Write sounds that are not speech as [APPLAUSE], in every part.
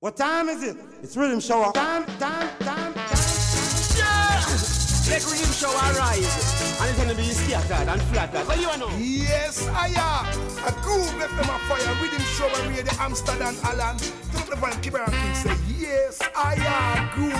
What time is it? It's riddim shower. Time, time, time, time. Yeah! Let riddim shower rise. And it's gonna be scattered and flattered. What do you know? Yes, I am. A groove FM a fire. Riddim shower radio Amsterdam Alan. Don't the van keep around and say, Yes, I am. Groove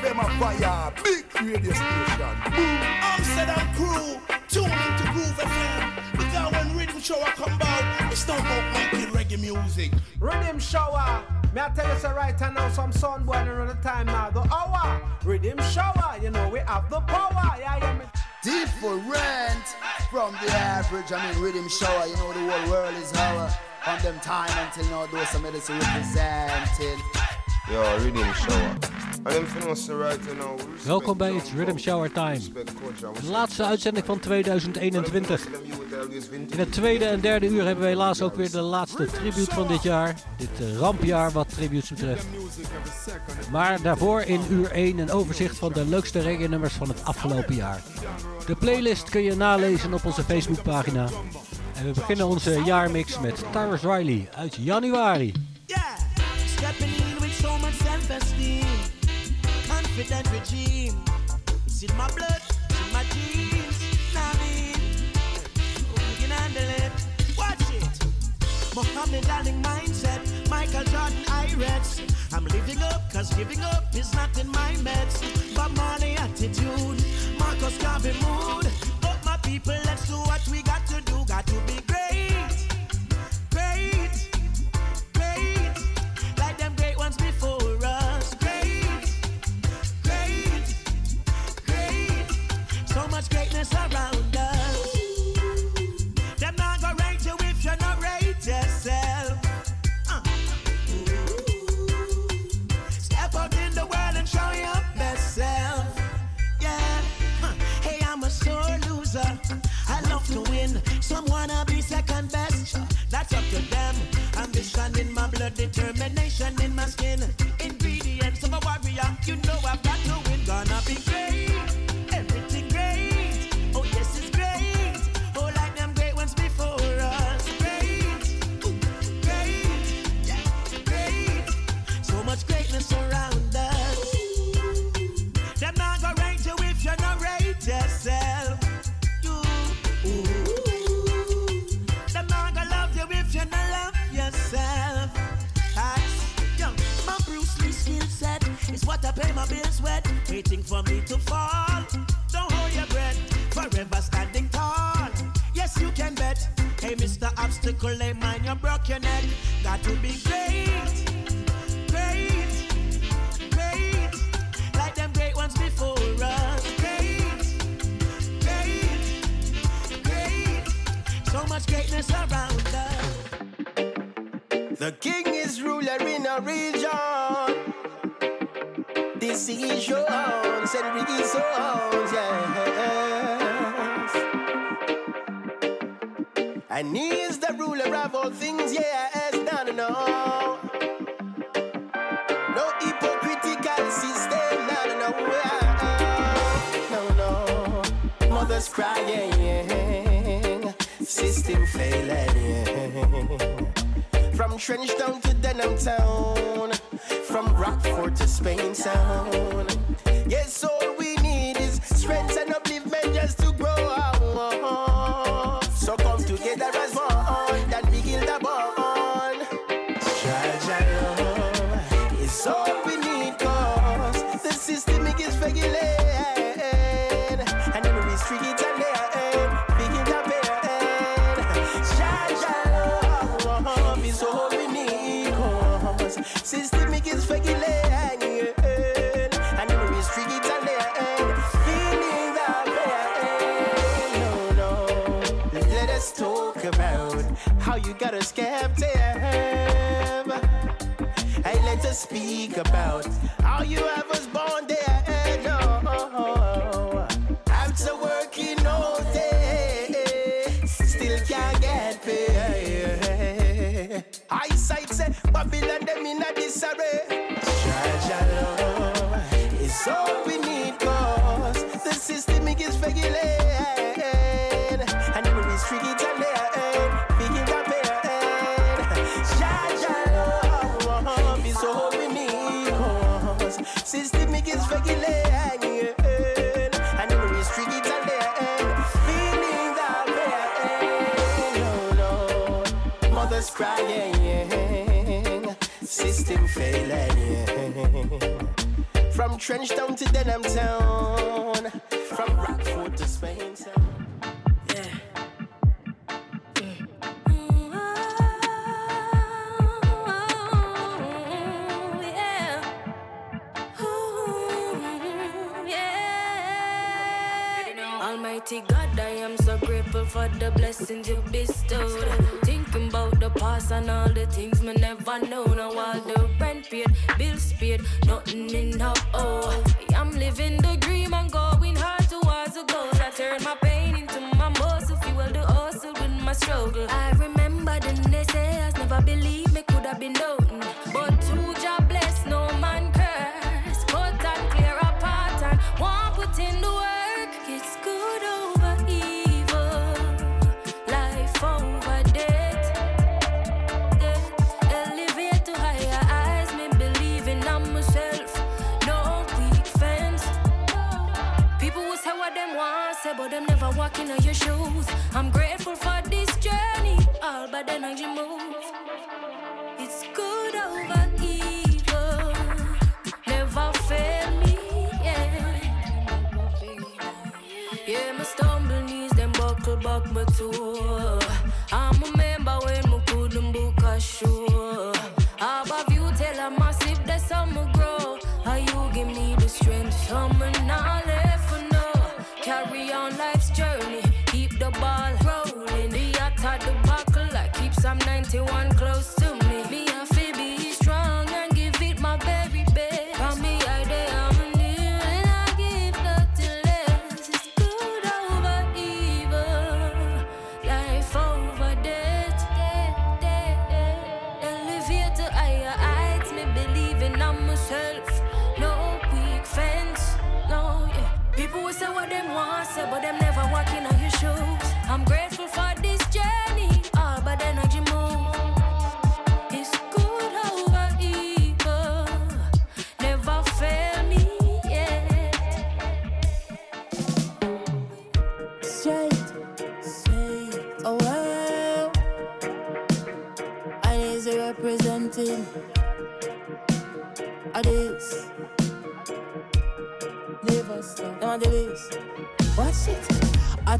FM a fire. Big radio station. Boom. Amsterdam crew. Tune into Groove FM. Because when riddim shower come out, it's not about making reggae music. Riddim shower. May I tell you so right now some sun born around the time now. The hour. Riddim shower. You know we have the power. Yeah, yeah. Different from the average. I mean, riddim shower. You know the whole world is our. From them time until now, those some medicine representing. Ja, Rhythm Shower. Right Welkom bij It's Rhythm Shower Time. De laatste uitzending van 2021. Them youth always vintage. In het tweede en derde uur hebben we helaas ook weer de laatste tribute van dit jaar. Dit eh, rampjaar wat tributes betreft. Maar daarvoor in uur 1 een overzicht van de leukste reggae nummers van het afgelopen jaar. De playlist kun je nalezen op onze Facebookpagina. En we beginnen onze jaarmix met Tyrus Riley uit januari. Yeah, self-esteem, confident regime. It's in my blood, it's in my genes. I mean, we can handle it. Watch it. Muhammad Ali mindset, Michael Jordan Irex. I'm living up, cause giving up is not in my meds. But money attitude, Marcus Garvey mood. But my people, let's do what we got not gonna rate you if you not rate yourself. Uh. Step out in the world and show your best self. Yeah. Huh. Hey, I'm a sore loser. I love to win. Some wanna be second best. That's up to them. Ambition in my blood, determination in my skin. Ingredients of a warrior. You know I've got to Waiting for me to fall. Don't hold your breath. Forever standing tall. Yes, you can bet. Hey, Mr. Obstacle, they mind you broke your neck. Got to be great. Great. Great. Like them great ones before us. Great. Great. Great. So much greatness around us. The king is ruler in a region. Is yours and Ricky's yours, yes. And is the ruler of all things, yes. No, no, no. No hypocritical system, no, no, no. No, no. Mothers crying, system failing. From Trench Town to Denham Town, from Rockford to Spain Town. Yes, all about From Trench Town to Denham Town. For the blessings you bestowed. Thinking about the past and all the things me never know. Now all the rent paid, bills paid, nothing enough. Oh, I'm living the dream and going hard towards the goal. I turn my pain into my muscle, fuel the hustle with my struggle. I remember the naysayers never believed me could have been done, them never walk in your shoes. I'm grateful for this journey, all but then I move.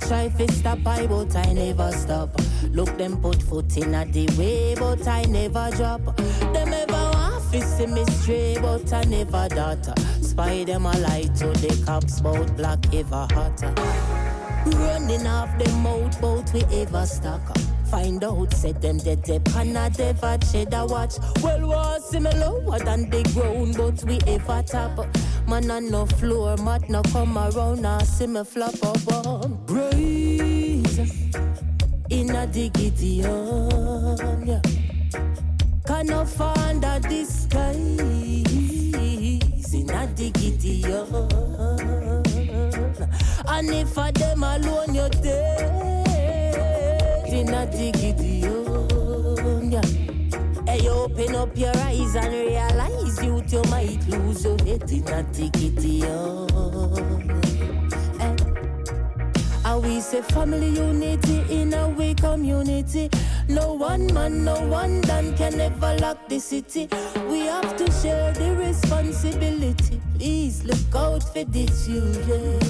Try to stop I but I never stop. Look them put foot in at the way but I never drop. Them ever want to see me stray but I never dot. Spy them a lie to the cops bout black ever hotter. Running off the mouth boat we ever stuck Find out, said them dead dep and a never shed a watch. Well, was me lower than the ground, but we ever top. Man on no floor, mat no come around, now see me flop up on. In a diggity on, yeah. Can of find a disguise in a diggity on. And if for them alone you're dead in a diggity on, yeah. Hey, open up your eyes and realize you you might lose your head in a diggity on. Hey. We say family unity in a way community. No one man, no one done can ever lock the city. We have to share the responsibility. Please look out for the children.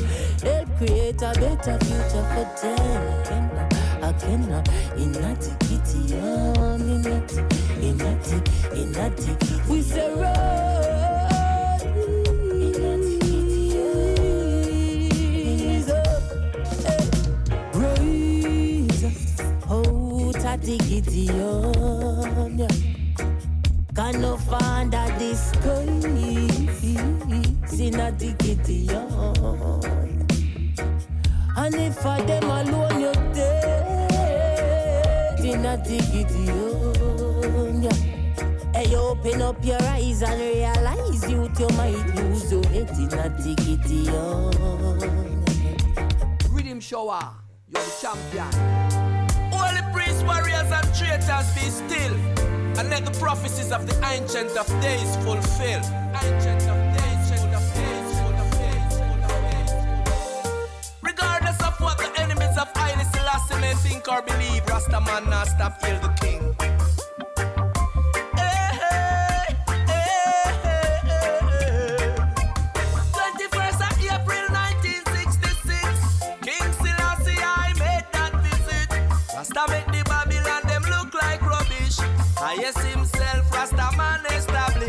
Help create a better future for them. I cannot, a tickety, in a tick, in a tick, in a tick. We say run. The Gideon. Can no find disguise in a the Gideon. And if for them alone you're dead the Gideon. Hey, open up your eyes and realize you you might lose your head in a Gideon. Riddim shower, you're the champion. Praise warriors and traitors be still. And let the prophecies of the ancient of days fulfill. Ancient of days, ancient of days, full of days, full of days. Regardless of what the enemies of Haile Selassie may think or believe, Rastaman not stop, kill the king.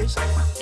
Established.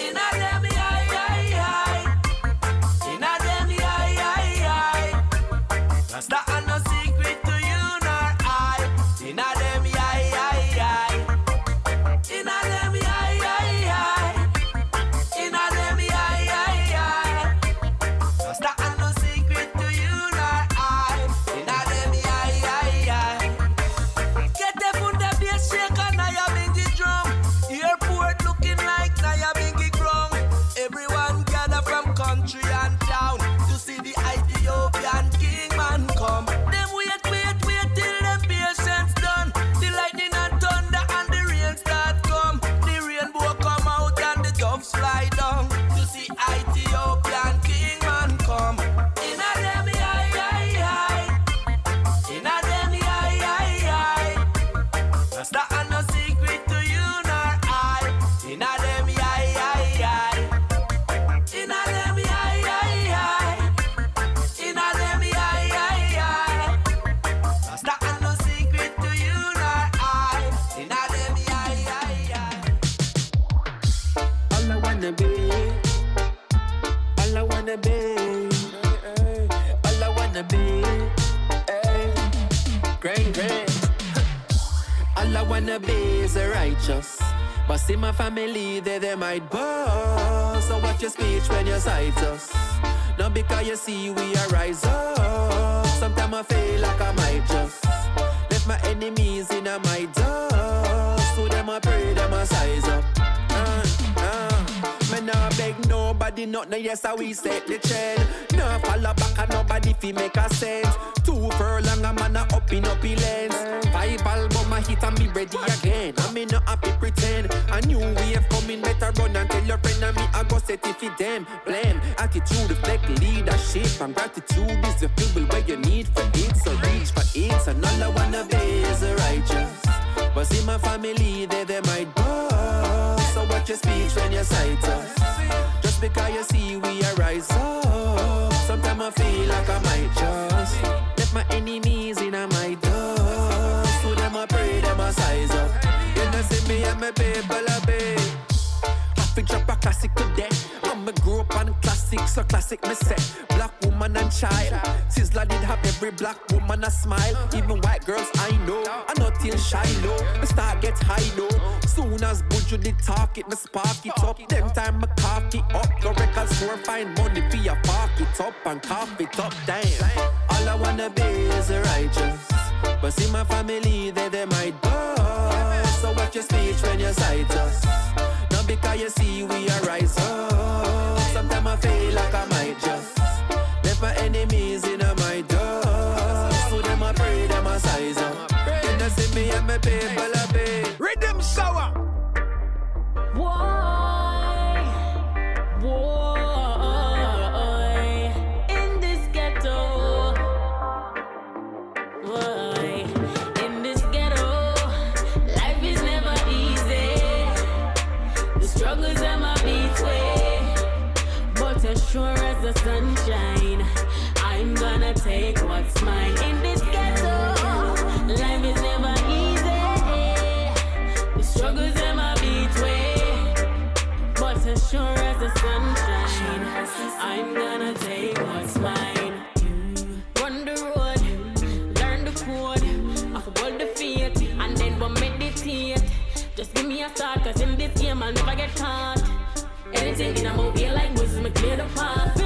Family, they, they might boast. So watch your speech when you cite us. Not because you see we are rise up. Sometimes I feel like I might just left my enemies in a my dust. So them I pray, them I size up. Nobody, not no yes, how we set the trend. No follow back and nobody fi make a sense. Two furlong a man a up in up lens. Five album a hit and me ready again. I me not happy pretend. A new wave coming, better run and tell your friend and me I go set it them. Blame attitude reflect leadership and gratitude is the fuel where you need for it. So reach for it, and all I wanna be is righteous. But see my family, they they might boast. So watch your speech when you cite us. Because you see we are rise up. Sometimes I feel like I might just let my enemies in a my dust. So them I pray, them I size up. You know see me and my people I be. Happy drop a classic today. I'm a grow up on classics, so classic me say. Black woman and child. Sizzla did have every black woman a smile. Even white girls I know. I not till Shiloh. Me start get high low. Soon as Buju did talk it, me spark it up. Them time me cock it up. Go record store, find money for your park it up and cough it up. Damn. All I wanna be is a righteous. But see my family, they they might bust. So watch your speech when you cite us. Not because you see we are up. Sometimes I feel like I might just left my enemies in my dust. So them I pray, them I size up. You know see me and my people sure as the sunshine, I'm gonna take what's mine. Run the road, learn the code, off about the faith, and then we'll meditate. Just give me a start, cause in this game I'll never get caught. Anything in a movie like me clear the path.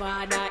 Father,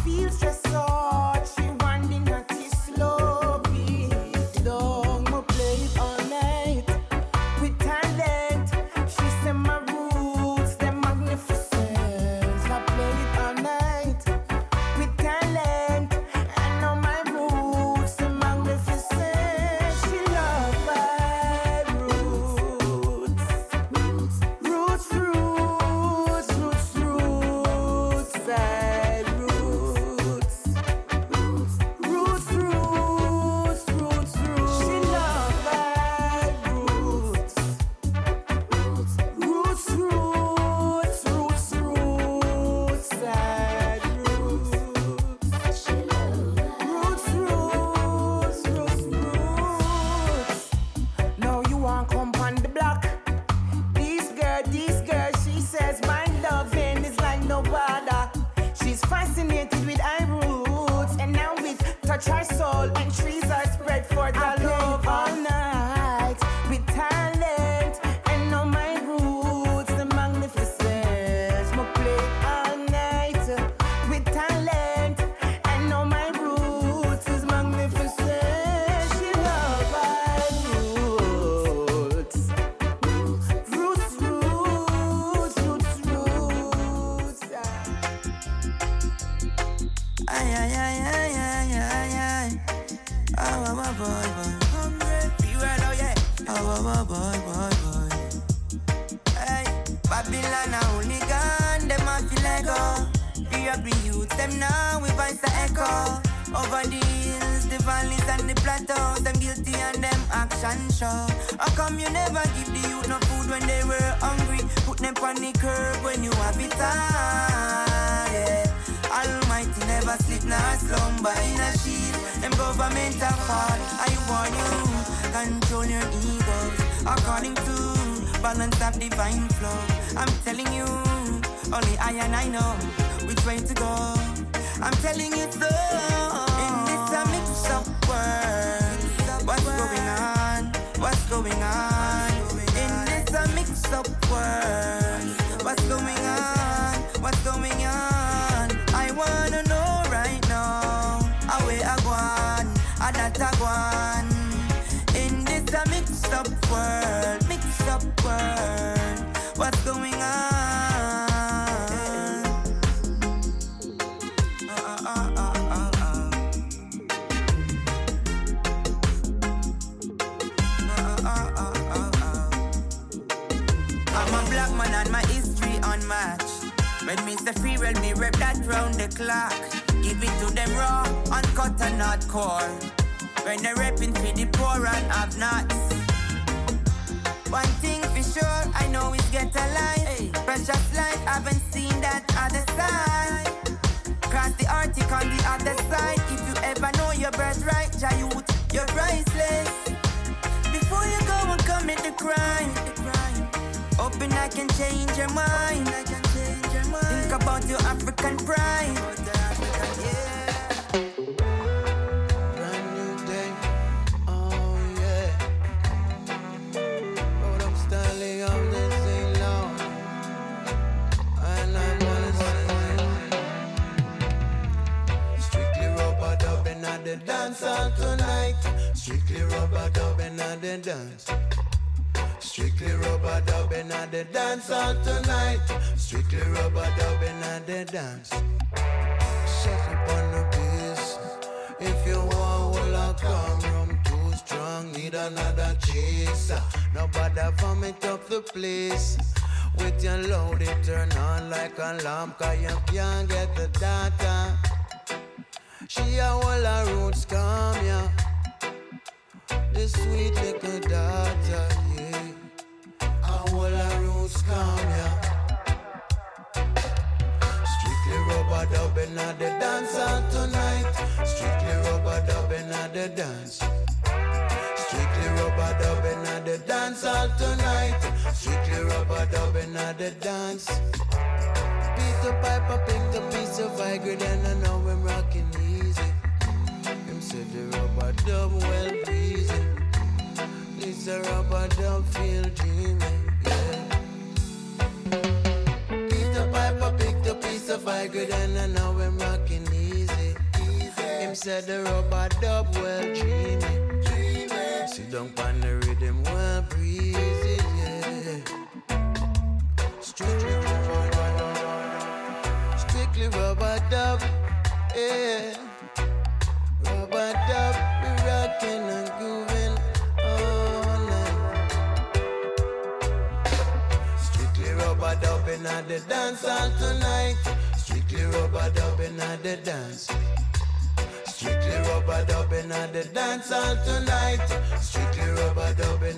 Feels stressed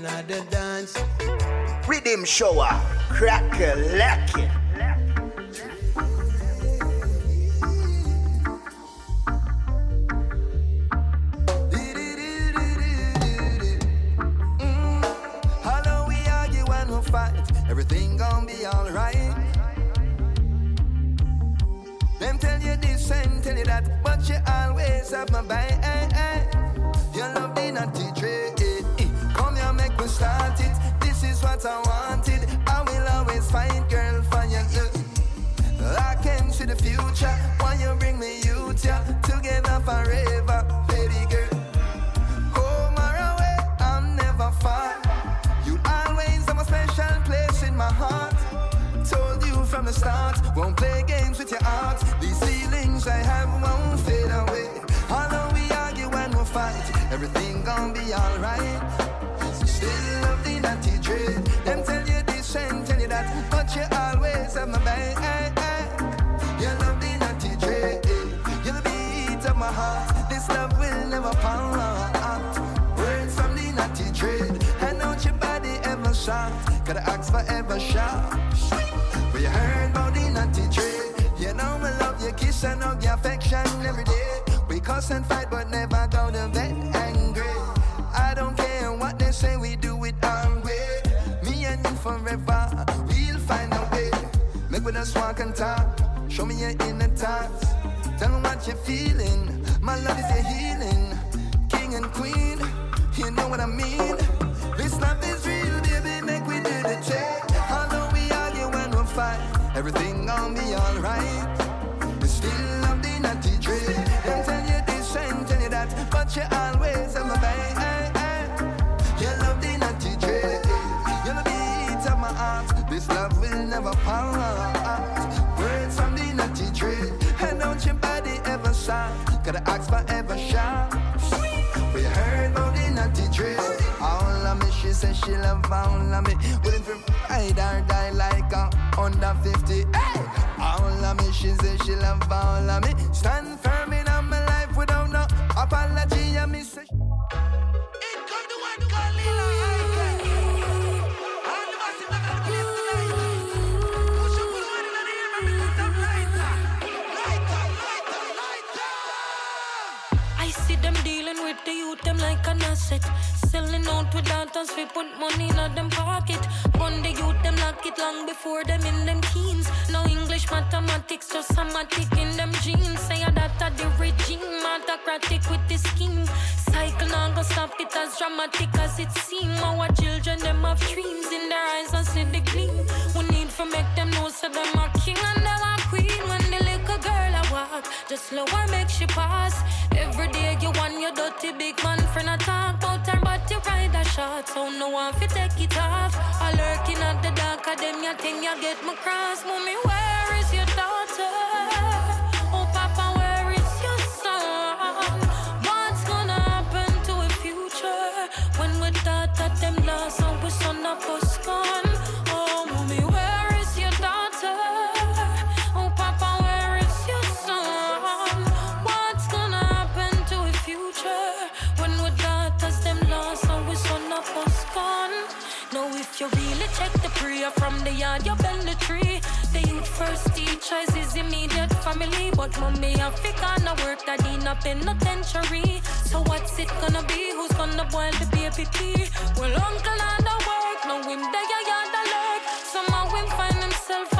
rubber dubbing at dance. Riddim shower, crack a lacky. Although mm. we argue and we fight, everything gon' be alright. Them tell you this and tell you that, but you always have my back. Your love did not trade it. Me start it. This is what I wanted. I will always fight, girl, for you. I can see the future. Why you bring me youth, yeah, together forever, baby girl. Home or away, I'm never far. You always have a special place in my heart. Told you from the start, won't play games with your heart. These feelings I have won't fade away. Although we argue and we fight, everything gon' be alright. Still love the trade. Them tell you this tell you that, but you always have my back. You love the trade. You're of my heart. This love will never part. Words from the trade. And don't your body ever the trade. You know love kiss and hug your affection every day. We and fight but never go to bed say, we do it our way. Me and you forever, we'll find a way. Make with us walk and talk. Show me your inner thoughts. Tell me what you're feeling. My love is your healing. King and queen, you know what I mean. This love is real, baby. Make we do the take. Although we argue and we fight, everything gon' be alright. You still love the naughty trade. Them tell you this and tell you that, but you always This love will never part. Words from the naughty trade. And don't your body ever shine. Gotta ask forever shine. We heard about the naughty trade. All of me, she said she love all of me. Willing to ride or die under 50. Hey, all of me, she say she love all of me. Stand firm in my life without no apology. I me say. The youth, them like an asset. Selling out with daughters, we put money in them pocket. Bun the youth, them lock it long before them in them teens. No English, mathematics, just somatic in them genes. Say that a the regime, autocratic with the scheme. Cycle now go stop it as dramatic as it seem. Our children, them have dreams in their eyes and see the gleam. We need to make them know so them are king and them walk, just her make she pass. Every day you want your dirty big man friend a talk about her, but you ride a shot, so no one fi take it off. I lurking at the dark them, you think you get my cross, mommy. Where is your daughter? Teachers is immediate family, but mommy to kind of work that in a penitentiary. So what's it gonna be? Who's gonna boil the baby tea? Well, uncle on the work, no him there, you yard alert. Somehow him find himself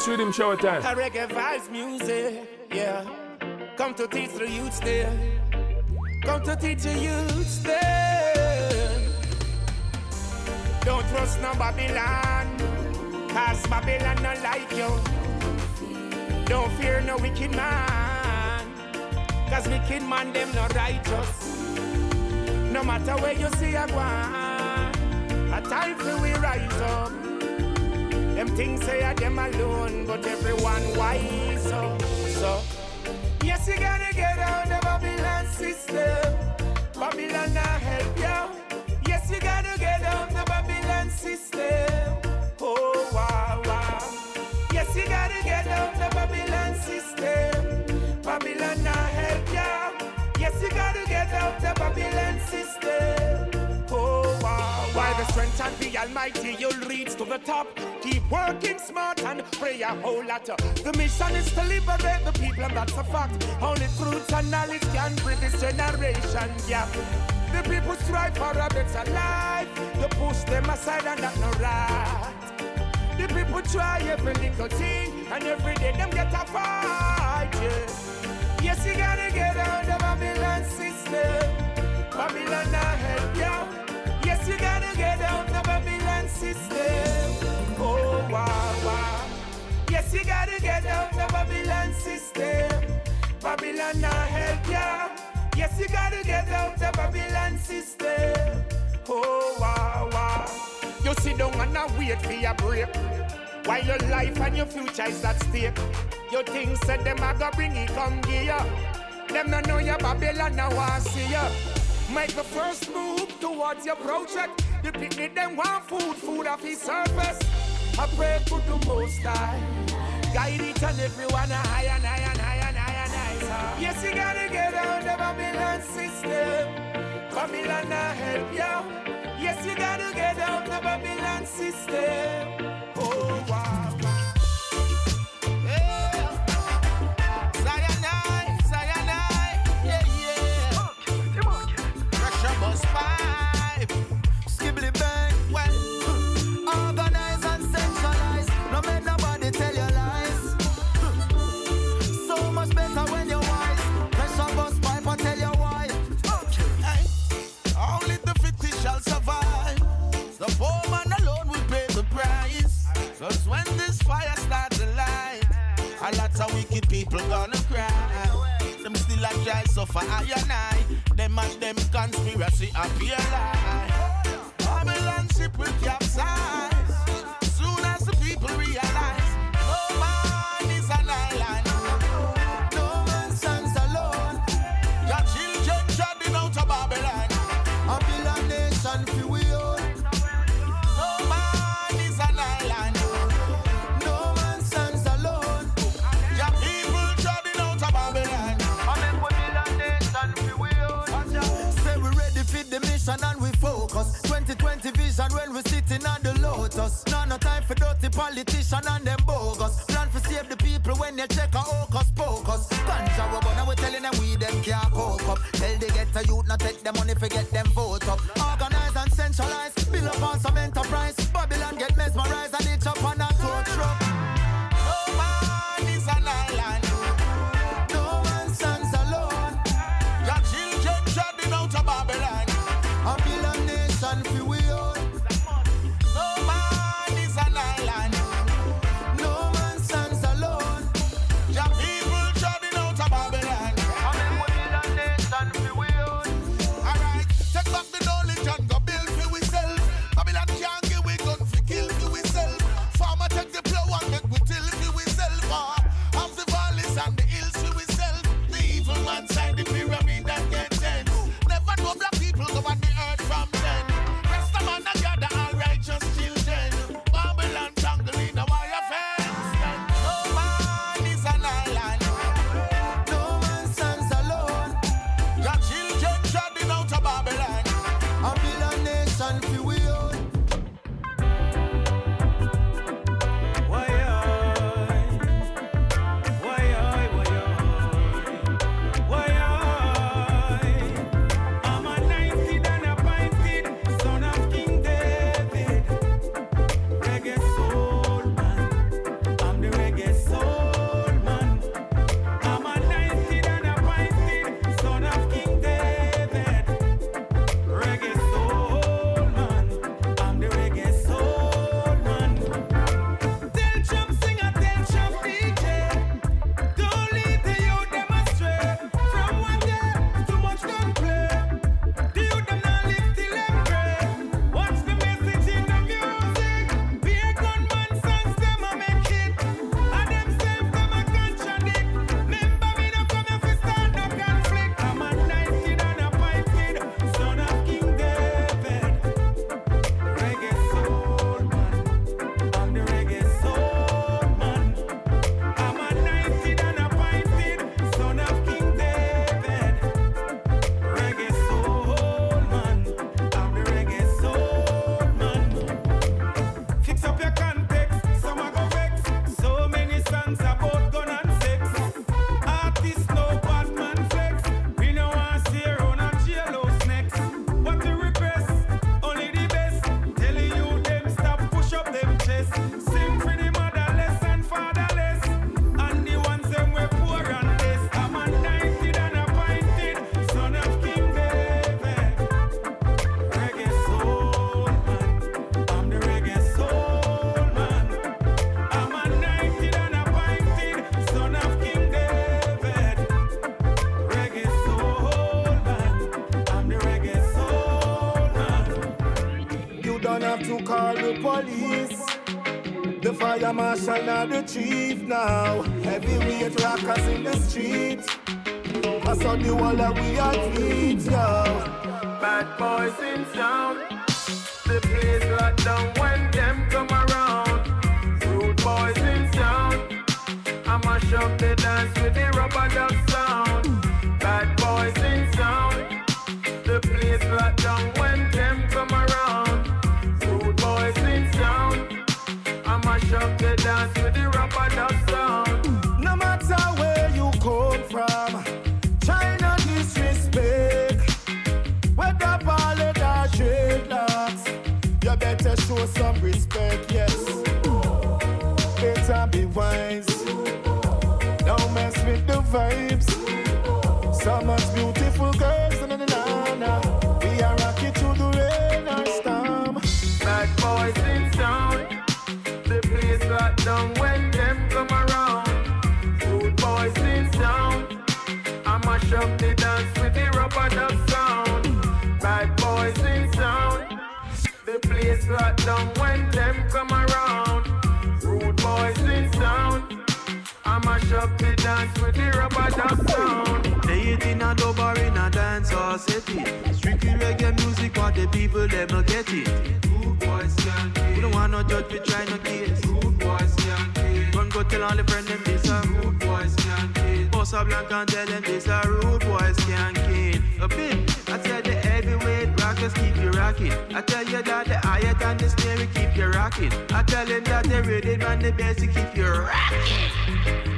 It's riddim shower time. A reggae vibes music, yeah. Come to teach the youths there. Come to teach the youths there. Don't trust no Babylon, cause Babylon not like you. Don't fear no wicked man, cause wicked man them not righteous. No matter where you see a one, a time for we rise up. Them things say are them alone, but everyone wise up. So, yes, you gotta get out the Babylon system. Babylon not help you. Yes, you gotta get out the Babylon system. Oh, wow, wow. Yes, you gotta get out the Babylon system. Babylon not help you. Yes, you gotta get out the Babylon system. Strength of the Almighty, you'll reach to the top. Keep working smart and pray a whole lot. The mission is to liberate the people, and that's a fact. Only truth and knowledge can bridge this generation gap. The people strive for a better life. You push them aside, and that's no right. The people try every little thing, and every day them get a fight. Yeah. Yes, you gotta get out of Babylon system. Babylon not help you. Get out the Babylon system. Babylon not help you. Yes, you gotta get out the Babylon system. Oh, wow, wow. You sit down and I wait for your break. While your life and your future is at stake. You think said them a go bring it come gear. Them no know your Babylon now want see ya. Make the first move towards your project. The picnic them want food, food off his surface. I pray to the most high. Guide each and everyone a high and high and high and high and high. Yes, you gotta get out the Babylon system. Babylon not help you. Yes, you gotta get out the Babylon system. Oh, wow. Cause when this fire starts to light, a lot of wicked people gonna cry. Them still a try suffer I and I. Them and them conspiracy appear lie. Babylon ship will capsize. corruption and them bogus. Plan for save the people when they check a hocus pocus. Ganja rubber, now we telling them we them can't cope up. Tell they get a youth, not take them money, forget them to call the police. The fire marshal now the chief now. Heavyweight rockers in the street. I saw the wall that we are tweet, yo. Bad boys in town. The place locked down when them come around. Rude boys in town. I mash up the dance with the rubber down. down when them come around. Rude boys in town. I mash up the dance with the rubber duck sound. They it in a dub or in a dance or city. Strictly reggae music, what the people them not get it. Rude boys can't be. We don't want no judge, we try no case. Rude boys can't be. Run go tell all the friends them this a rude boys can't be. Boss a blank and tell them this a rude boys can kill. A bit, I tell heavyweight rockers keep you rocking. I tell you that the higher than the snare keep you rocking. I tell him that the rhythm and the bass keep you rocking.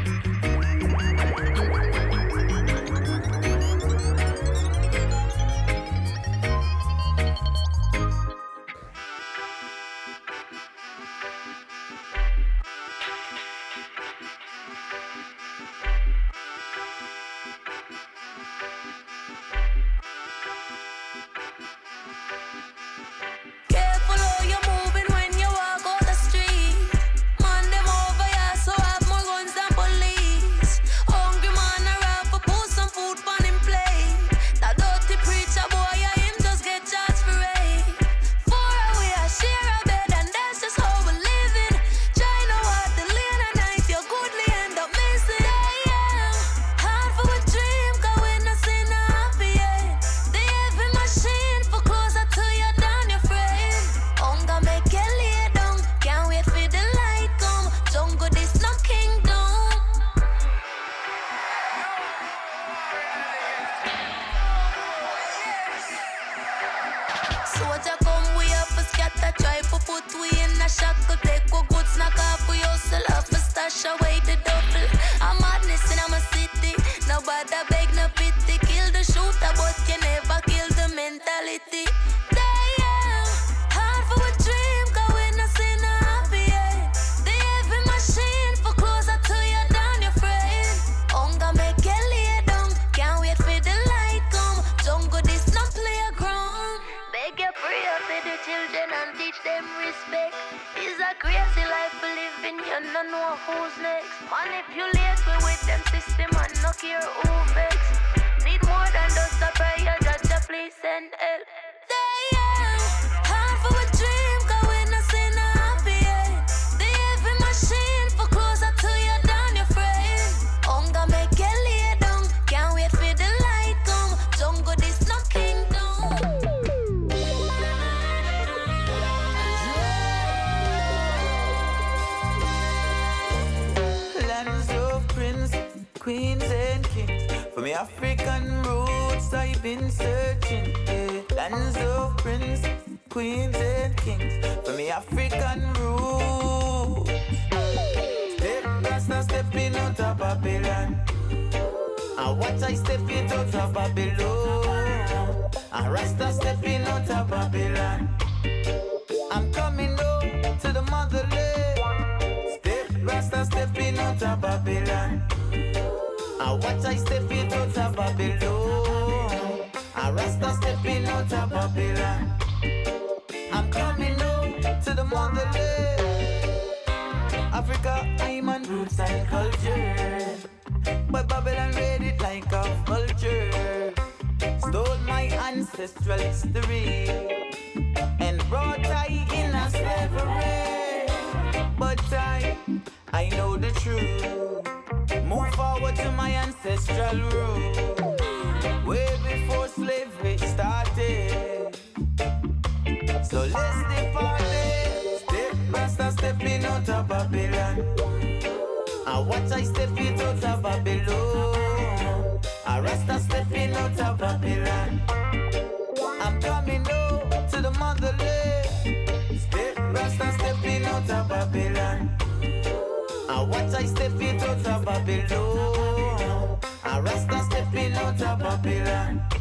Now watch I step out of Babylon. I Rasta step out of Babylon.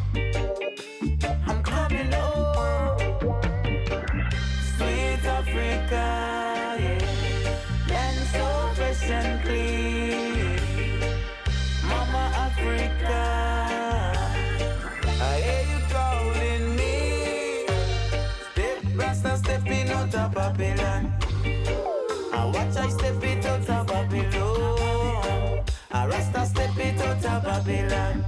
Babylon. Step it out of Babylon.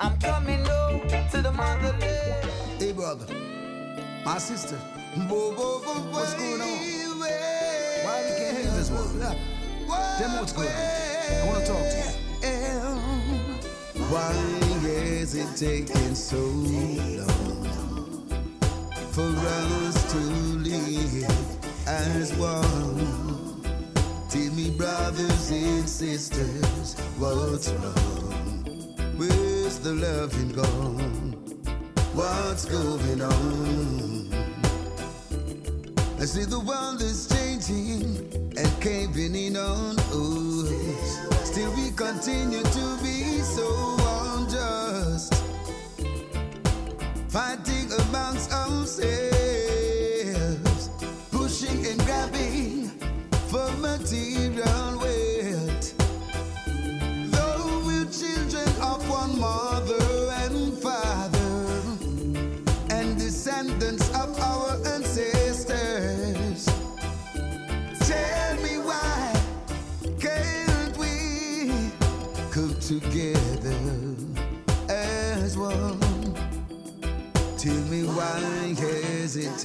I'm coming now to the motherland. Hey, brother. My sister. What's going on? Why we can't hear this one? Tell me what's going on. I want to talk to you. Why is it taking so long for us to live as one? Tell me, brothers and sisters, what's wrong? Where's the loving gone? What's going on? I see the world is changing and caving in on us. Still, we continue to be so unjust, fighting amongst ourselves,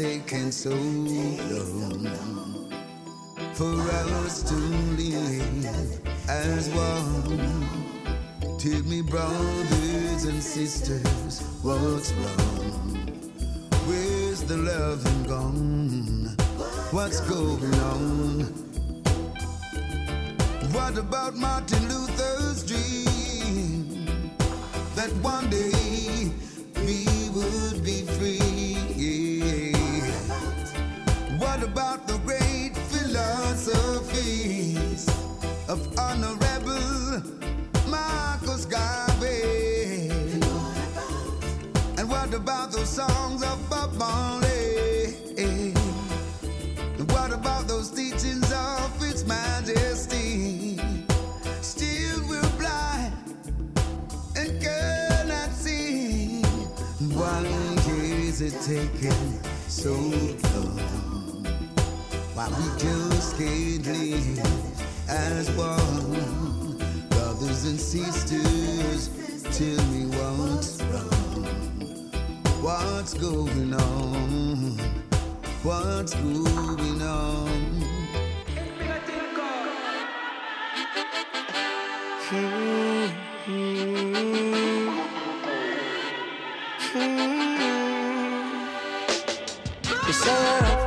taken so long for us to live as one? Tell me, brothers and sisters, what's wrong? Where's the loving gone? What's going on? What about Martin Luther's dream that one day we would be free? What about the great philosophies of Honorable Marcus Garvey? And what about those songs of Bob Marley? And what about those teachings of His Majesty? Still we're blind and cannot see. Why is it so? Why we just can't live as one? Brothers and sisters, tell me what's wrong. What's going on? What's going on? You hmm. hmm. hmm. serve,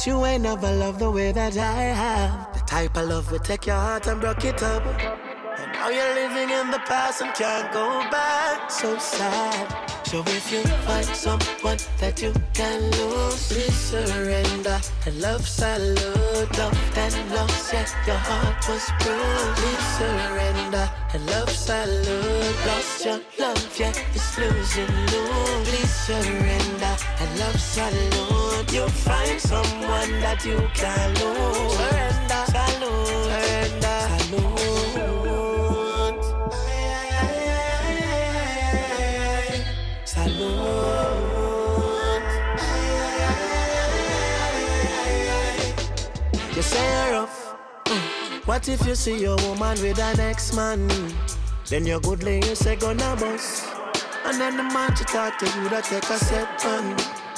but you ain't never loved the way that I have. The type of love will take your heart and break it up. And now you're living in the past and can't go back. So sad. So if you find someone that you can lose, please surrender. And love salute, love and loss, yeah, your heart was bruised. Please surrender. And love salute, lost your love, yeah, it's losing you. Please surrender. And love salute, you'll find someone that you can lose. Surrender, salute, surrender, salute. You say rough. Mm. What if you see your woman with an ex-man? Then your good lady say gonna bust. And then the man to talk to you that take a step on.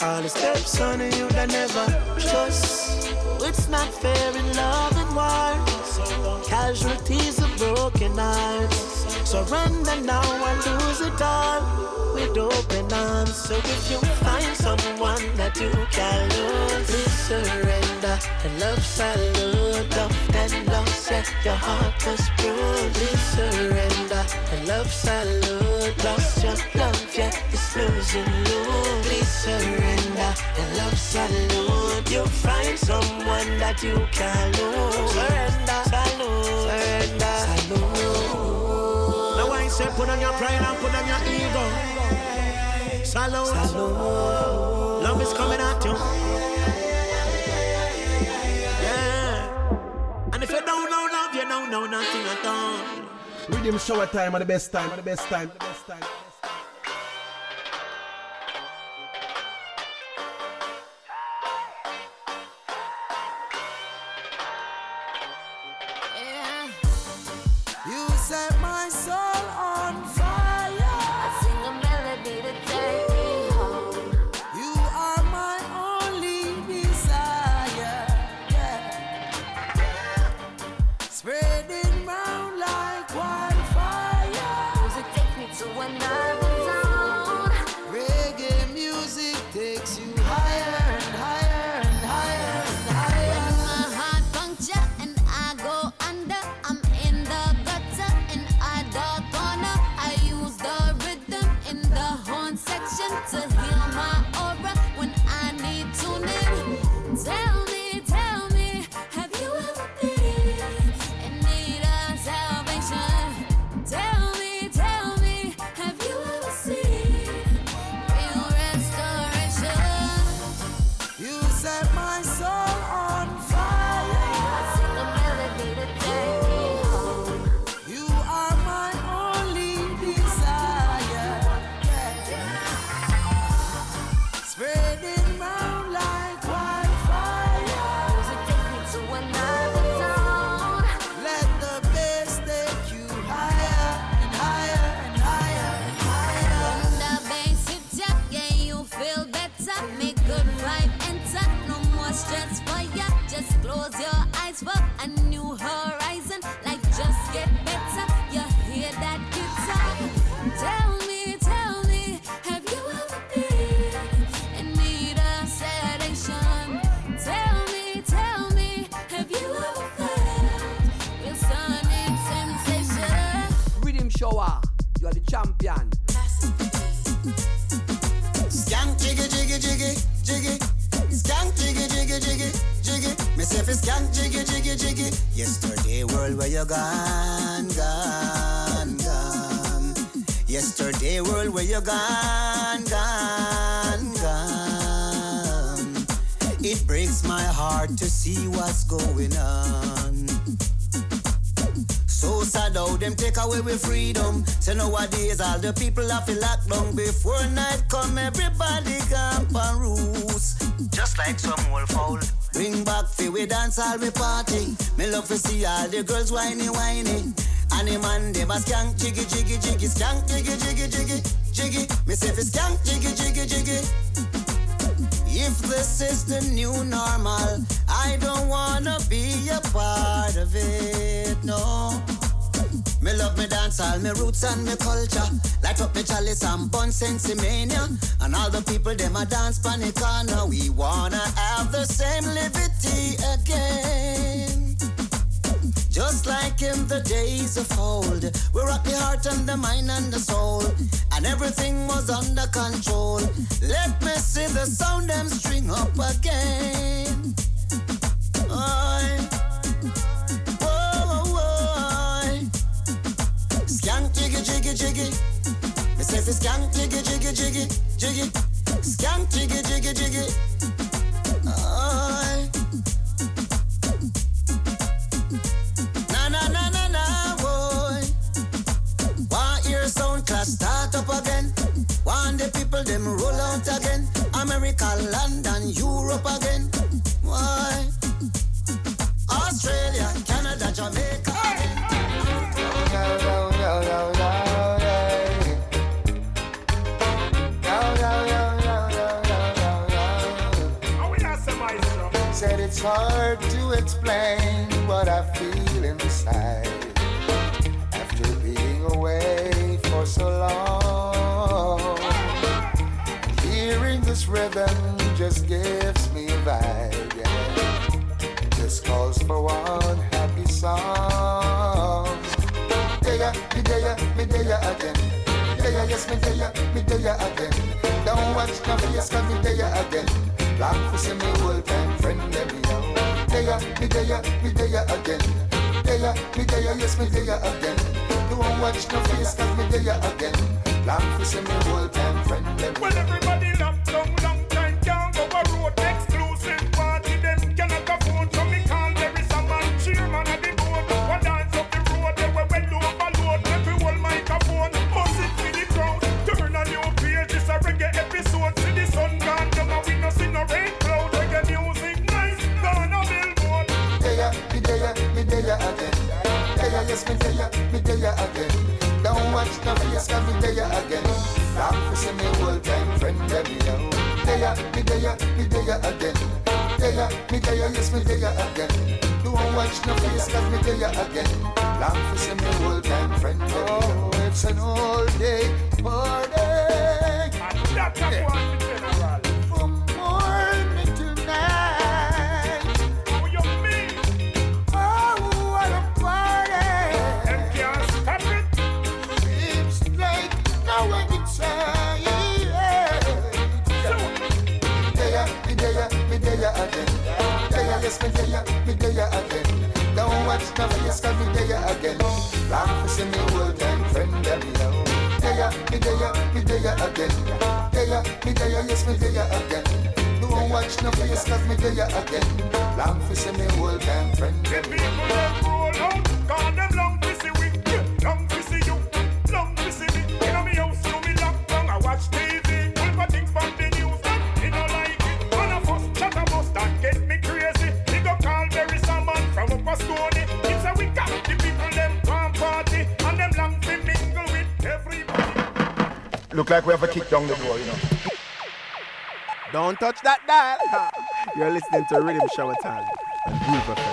All the steps on you that never trust. It's not fair in love and war. Casualties of broken hearts. Surrender now and lose it all with open arms. So if you find someone that you can lose, please surrender. And love salute, love and loss, yeah, your heart was bruised. Surrender. And love salute, lost your love, yeah, it's losing you. Please surrender. And love salute, you'll find someone that you can lose. Surrender, salute, surrender, salute. Now I say put on your pride and put on your ego. Salute. Salute. You don't know nothing at all. Riddim shower time at the best time, at the best time, at the best time. away with freedom. So nowadays all the people have to locked down before night come. Everybody camp and roost. just like some old fowl. Bring back fi we dance all we party. Me love to see all the girls whining, whining. And the man dem a skank jiggy jiggy jiggy skank jiggy jiggy jiggy jiggy. Me say fi skank jiggy jiggy jiggy. If this is the new normal, I don't wanna be a part of it, no. Me love me dance, all me roots and me culture. Light up me chalice and bun sensimania. And all the people, them a dance panicana. We wanna have the same liberty again. Just like in the days of old, we rock the heart and the mind and the soul, and everything was under control. Let me see the sound them string up again. Don't no face, cause me there ya again. Long for see me old time friend them now. roll out, call them long to see we, long to see you, long to see me. You know me house, you me lock down, I watch TV, all my things from the news, and you know like it. One of us chat about that get me crazy. We go call Barry Salmon from up a Stony. It's a we got the people them palm party, and them long to mingle with everybody. Look like we have a kick down the door, you know. Don't touch that dial. [LAUGHS] You're listening to Riddim Shower Time Groove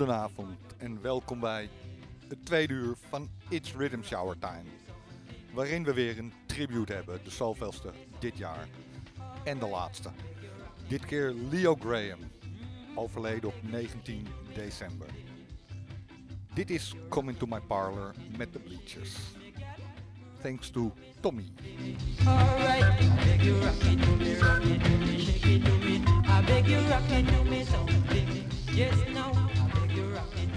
Goedenavond en welkom bij het tweede uur van It's Rhythm Shower Time. Waarin we weer een tribute hebben, de zoveelste dit jaar. En de laatste. Dit keer Leo Graham, overleden op 19 december. Dit is Come Into My Parlor met de Bleachers. Thanks to Tommy. To to to to. Yes, I beg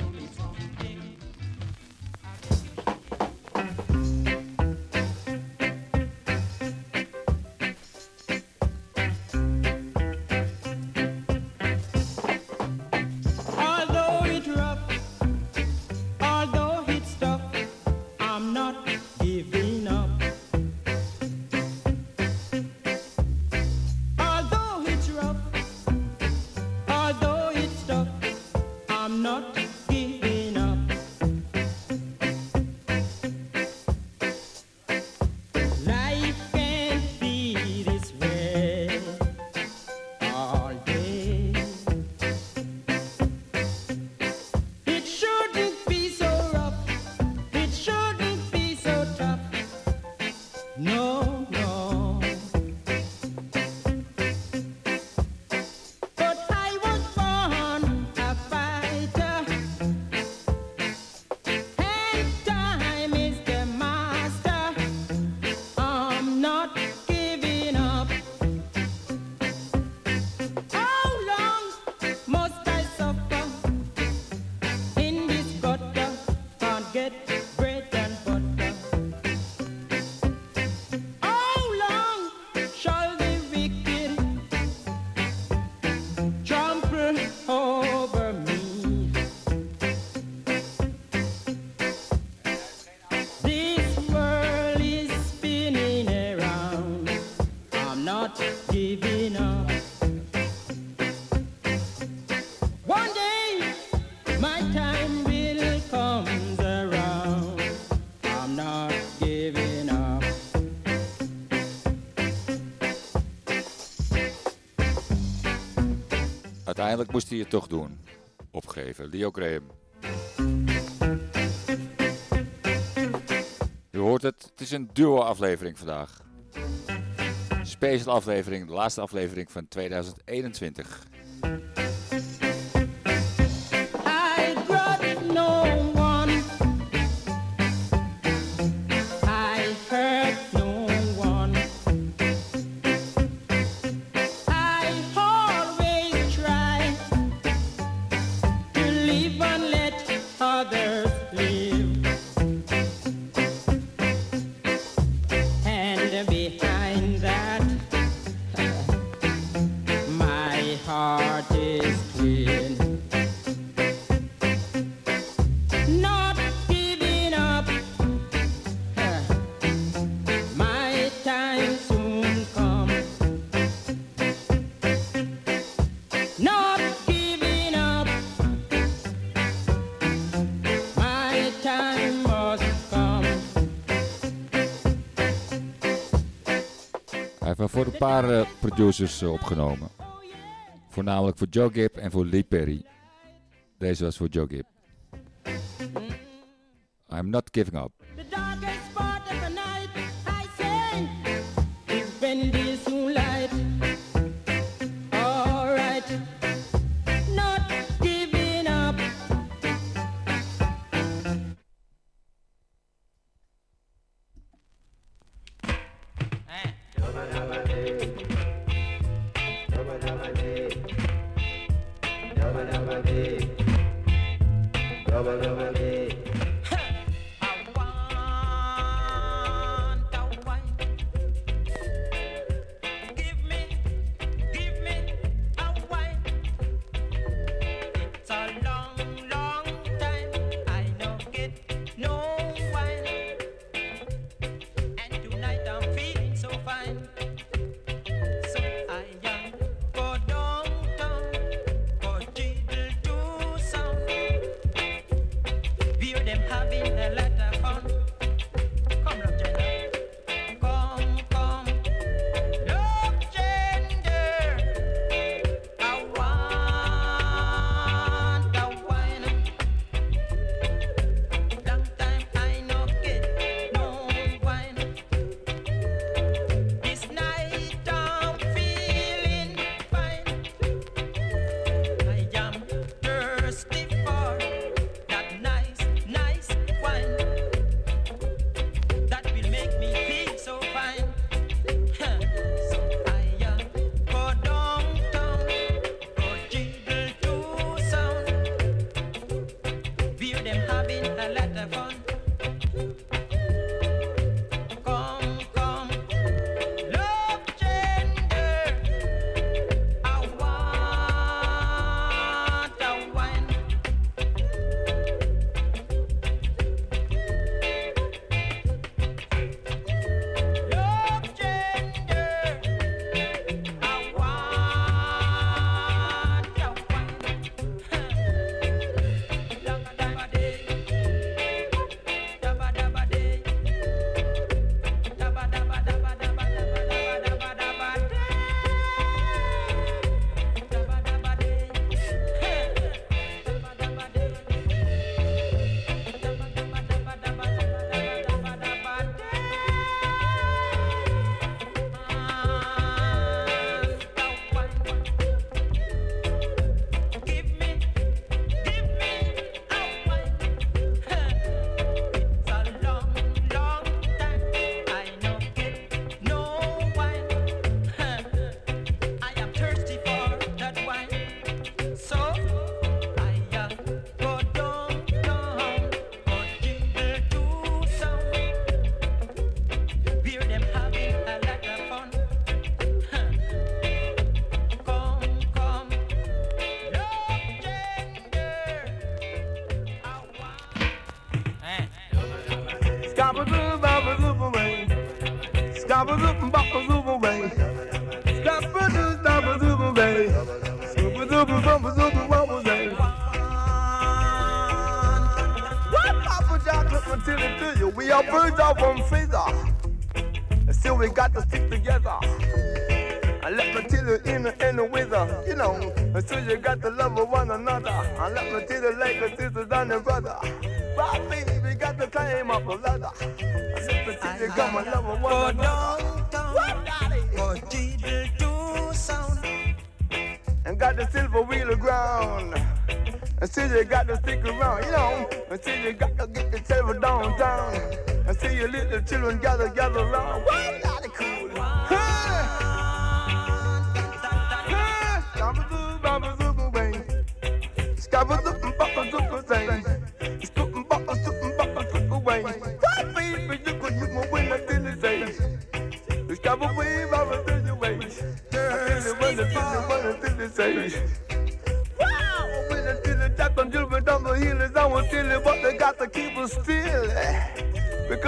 uiteindelijk moest hij het toch doen. Opgeven. Leo Graham. U hoort het, het is een duo-aflevering vandaag. Special aflevering, de laatste aflevering van 2021. paar eh, producers eh, opgenomen. Voornamelijk voor Joe Gibb en voor Lee Perry. Deze was voor Joe Gibb. Mm. I'm not giving up.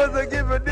was a given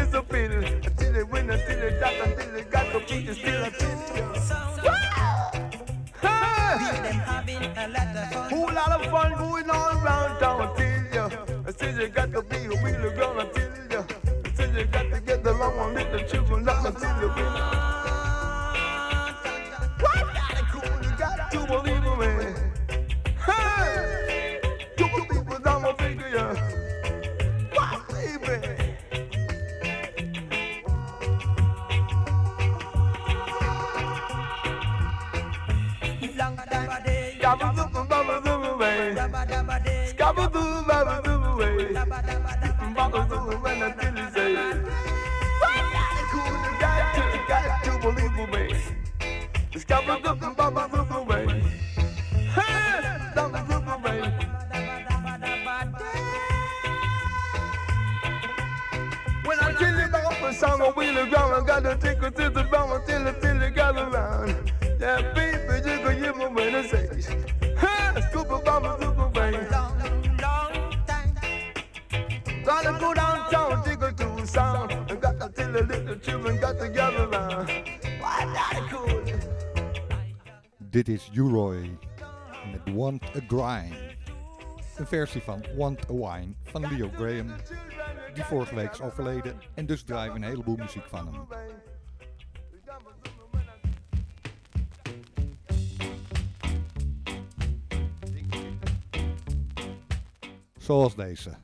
Dit is Uroy met Want a Grind. Een versie van Want a Wine van Leo Graham, die vorige week is overleden en dus draaien we een heleboel muziek van hem. Zoals deze.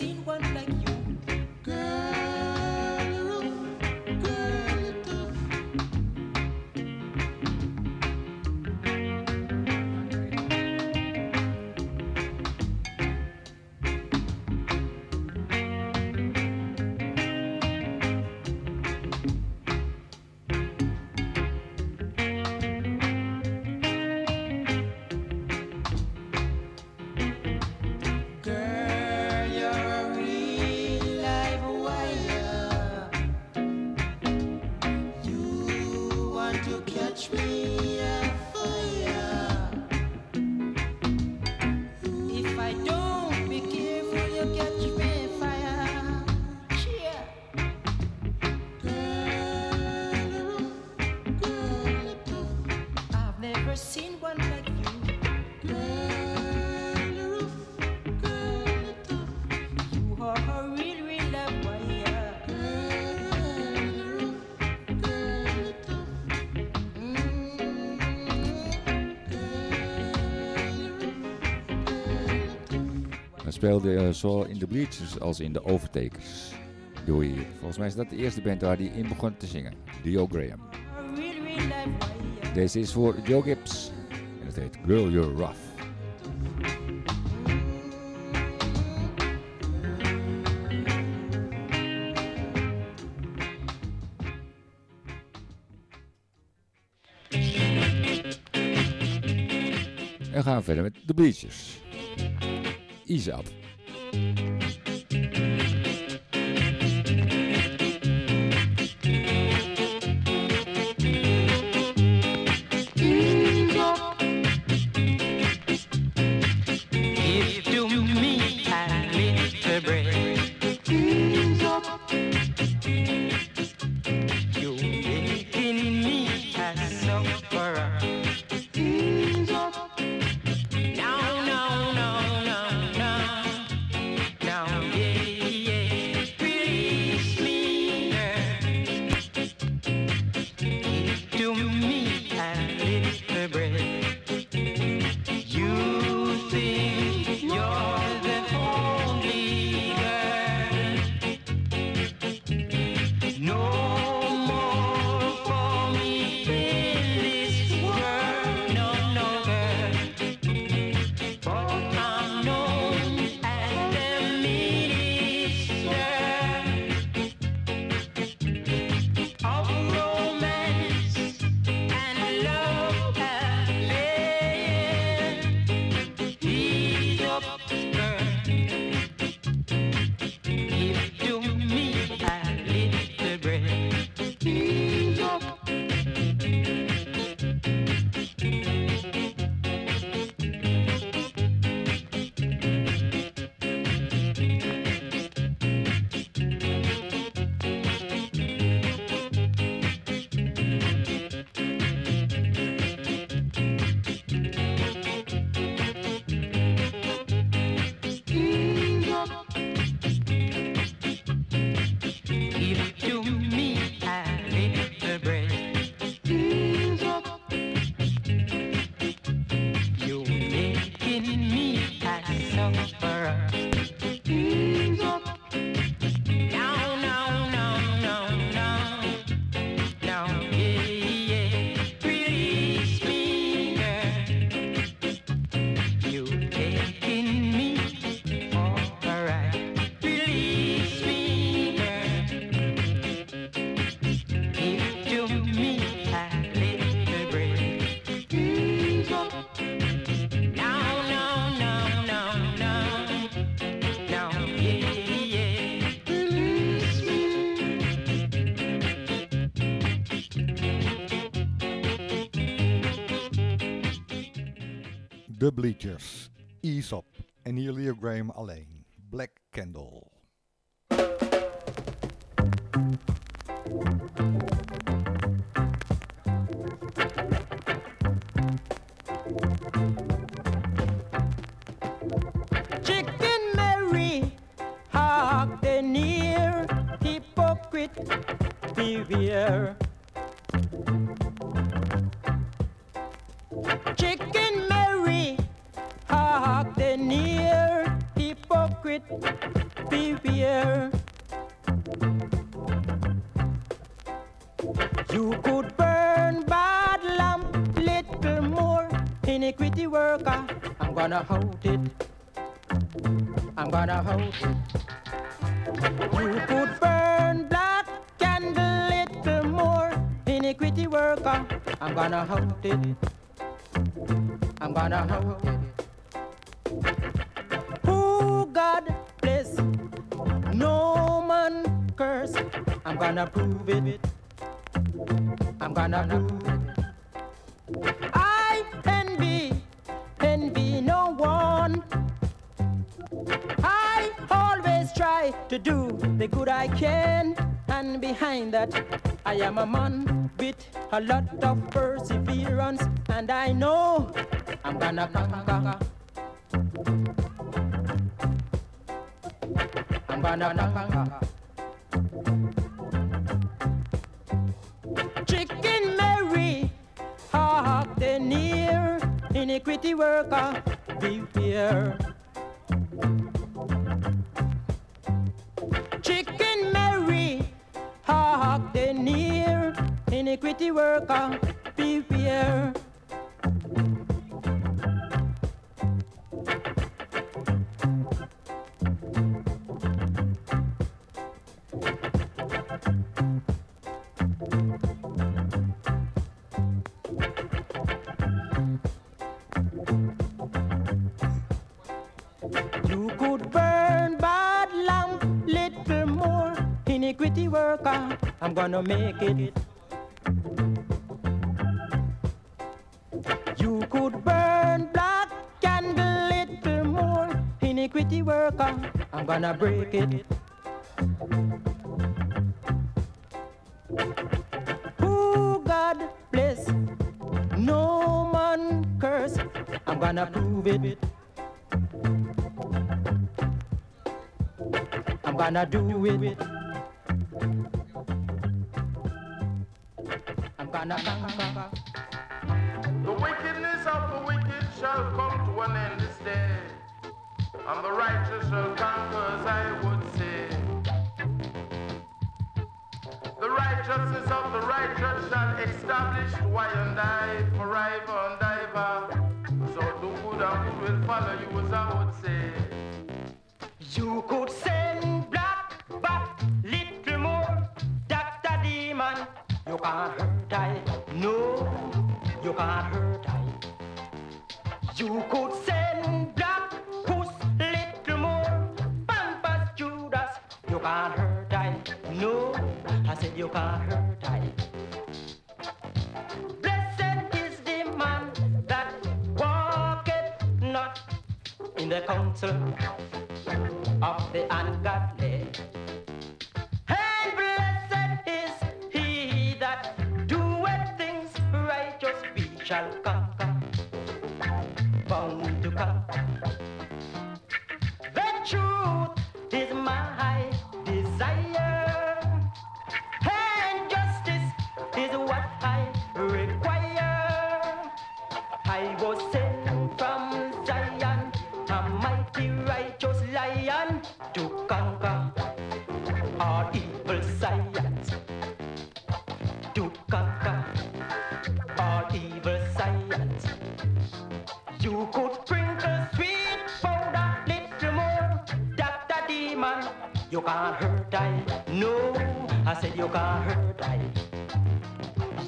新欢 speelde eh, zowel in de bleachers als in de overtakers. Doe je. Volgens mij is dat de eerste band waar hij in begon te zingen. Dio Graham. Deze is voor Joe Gibbs. En het heet Girl You're Rough. En gaan verder met de Bleachers. Izab. Bleechers. to do the good I can. And behind that, I am a man with a lot of perseverance. And I know I'm gonna conquer. I'm gonna conquer. Chicken Mary, hark the near iniquity worker, beware. near. Iniquity worker, beware. gonna make it. You could burn black candle little more. Iniquity worker, I'm gonna break it. Who God bless, no man curse. I'm gonna prove it. I'm gonna do it.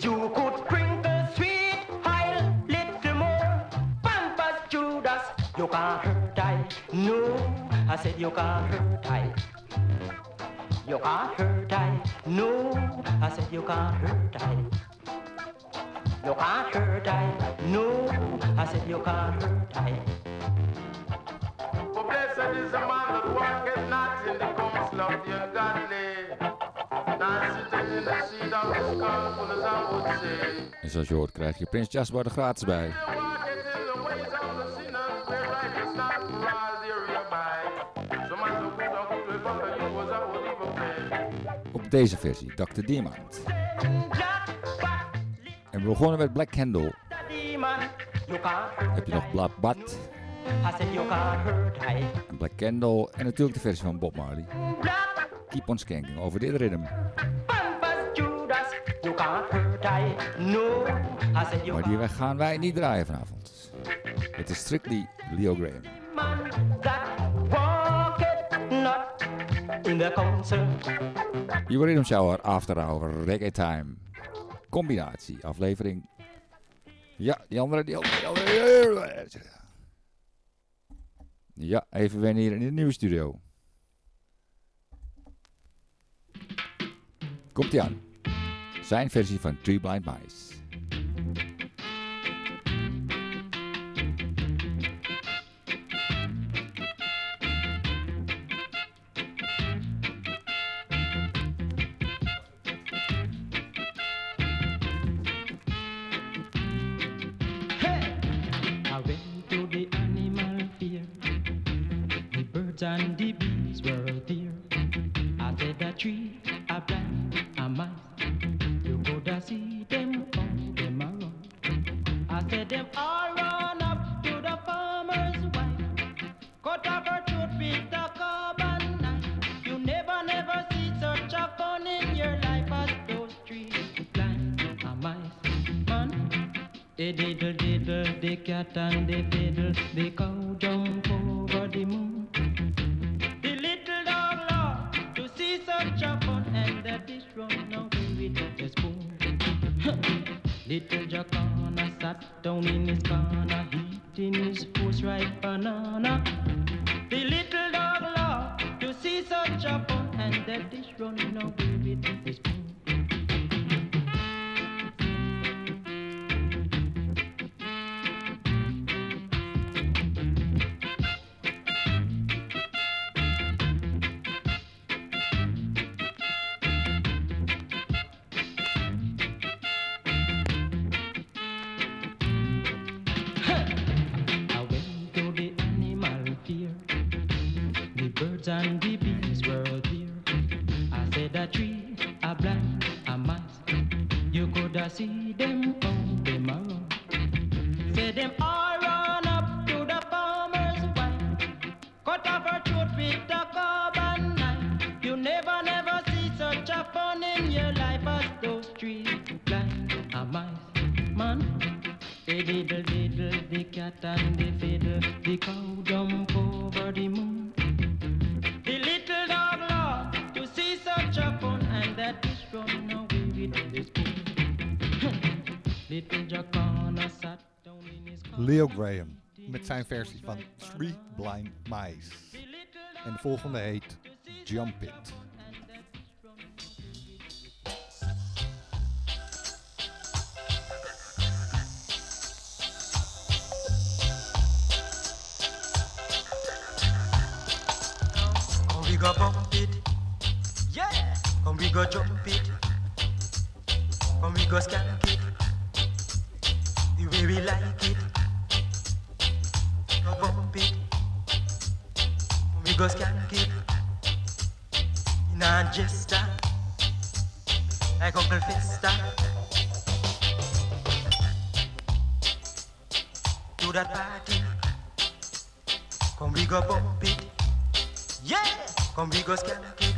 You could drink the sweet Heil little more. Pampas Judas, you got her diet. No, I said you got her diet. You got her diet. No, I said you got her En zoals je hoort krijg je Prins Jasper er gratis bij. Walketh in the ways of the sinners, where righteous not for all thereby. So man so good and good will follow you, as I would even pray. Op deze versie, Dr. Diamond. En we begonnen met Black Candle. Demon, you can't hurt Heb je nog Blood Bad I said you can't hurt I. en Black Candle. En natuurlijk de versie van Bob Marley. Keep on skanking over dit ritme. Bumpers Judas, you can't hurt Maar die weg gaan wij niet draaien vanavond. Het is strictly Leo Graham. walketh not in Rhythm Shower, After Hour, Reggae Time. Combinatie, aflevering. Ja, die andere, die andere, die andere. Ja, even wennen hier in de nieuwe studio. Komt ie aan. Zijn versie van Three Blind Mice. Diddle diddle, the cat and the fiddle, the cow jump over the moon. The little dog laughed to see such a fun, and the dish run away with the spoon. little Jacana sat down in his corner, Three Blind Mice. En de volgende heet Jump It. Come we go bump it, yeah. Come we go jump it, come we go skank it, the way we like it. Go skank it, in a jester, like Uncle Fester. To that party, come we go bump it. Yeah, come we go skank it.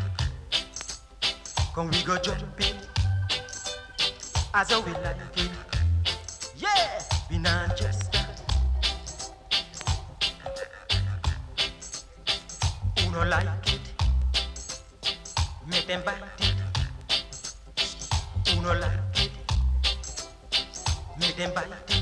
Come we go jump it. As how we like it. Yeah, we not just no like it? Make them bite it. Who no like it? Make them bite it.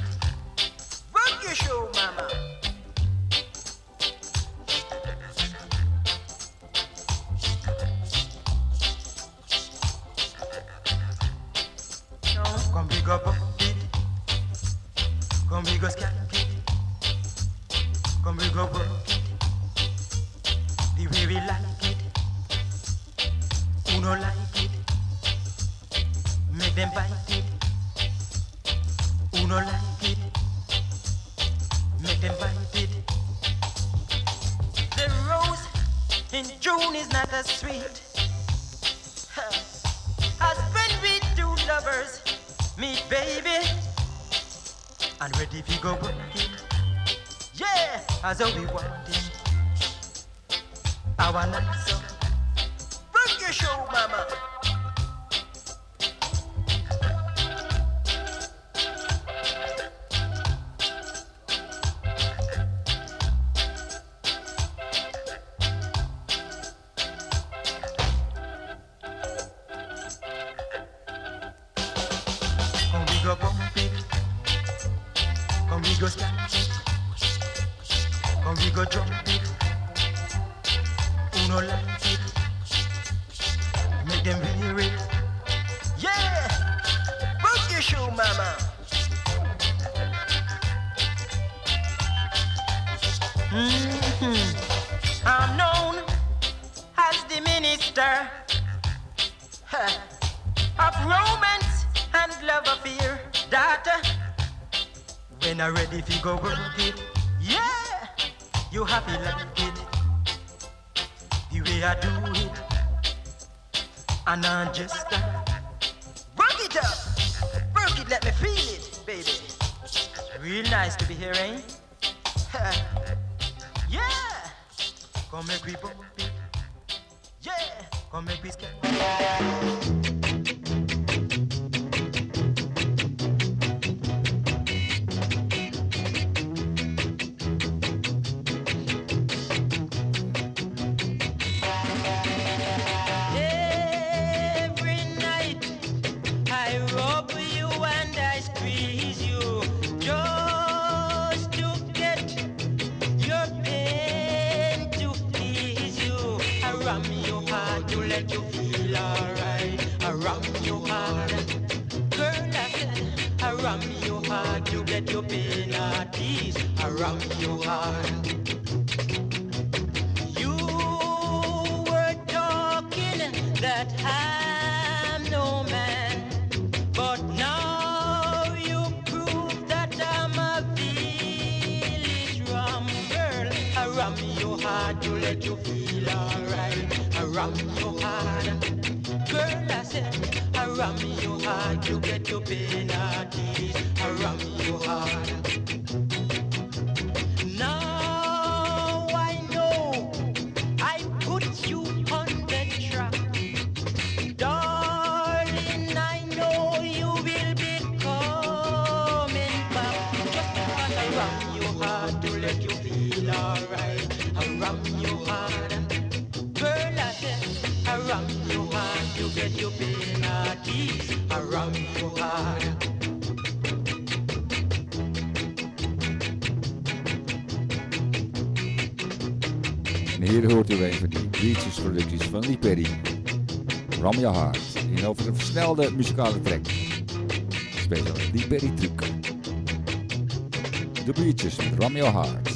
around your heart. You were talking that I'm no man, but now you prove that I'm a village rum girl. Around your heart, to let you feel alright. Around your heart. Girl, I said, I ram your heart, you get your pain at. I ram your heart. Waverly, Beaches producties van Lee Perry. Ram Your Heart, in over een versnelde muzikale track. Spelen Lee Perry truc. De Beaches Ram Your Heart.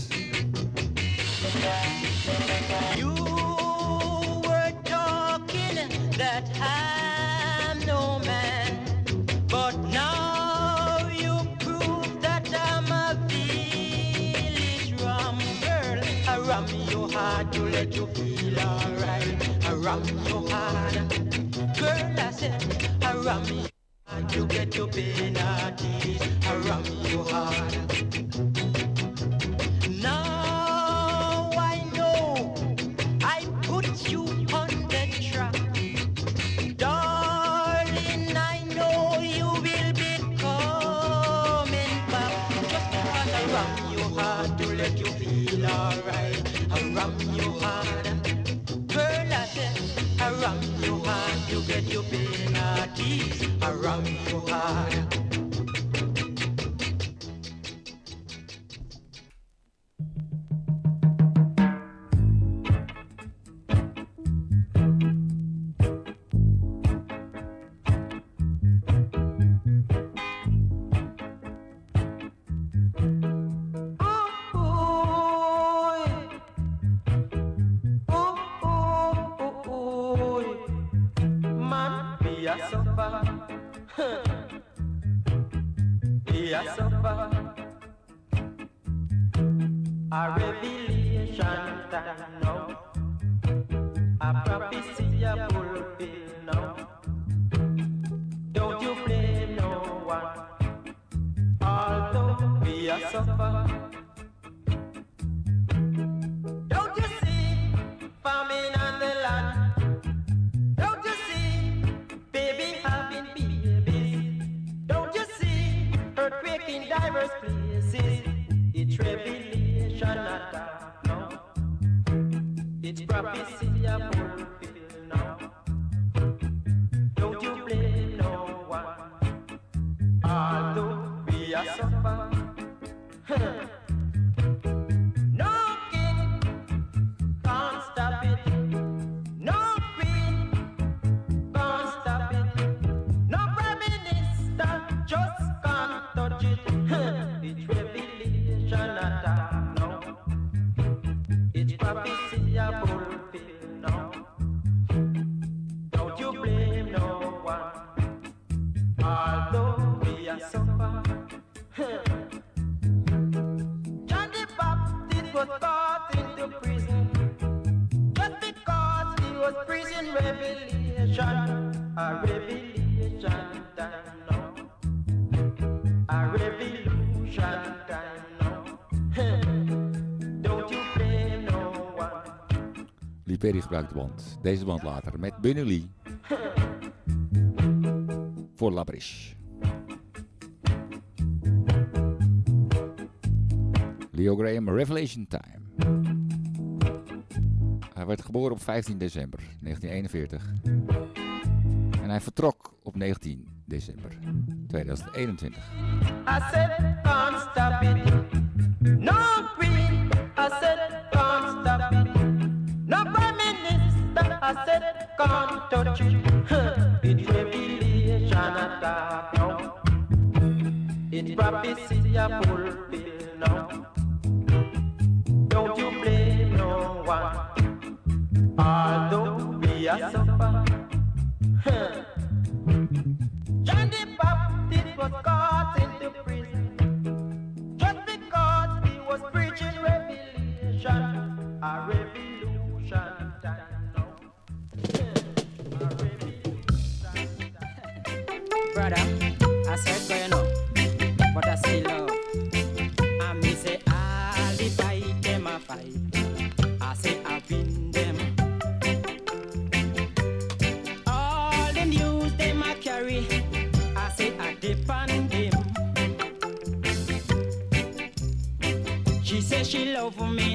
Perry gebruikt de band. Deze band later met Bunny Lee. Voor Labrish. Leo Graham, Revelation Time. Hij werd geboren op 15 december 1941. En hij vertrok op 19 december 2021. I said, I said, can't touch it. It's revelation I now. It prophecy I fulfill now. Don't you blame no one. Although we are suffer. I said, go, you know, but I still love. Me say, the them fight. I say, I win them. All the news them carry. I say, I them. She say she love me.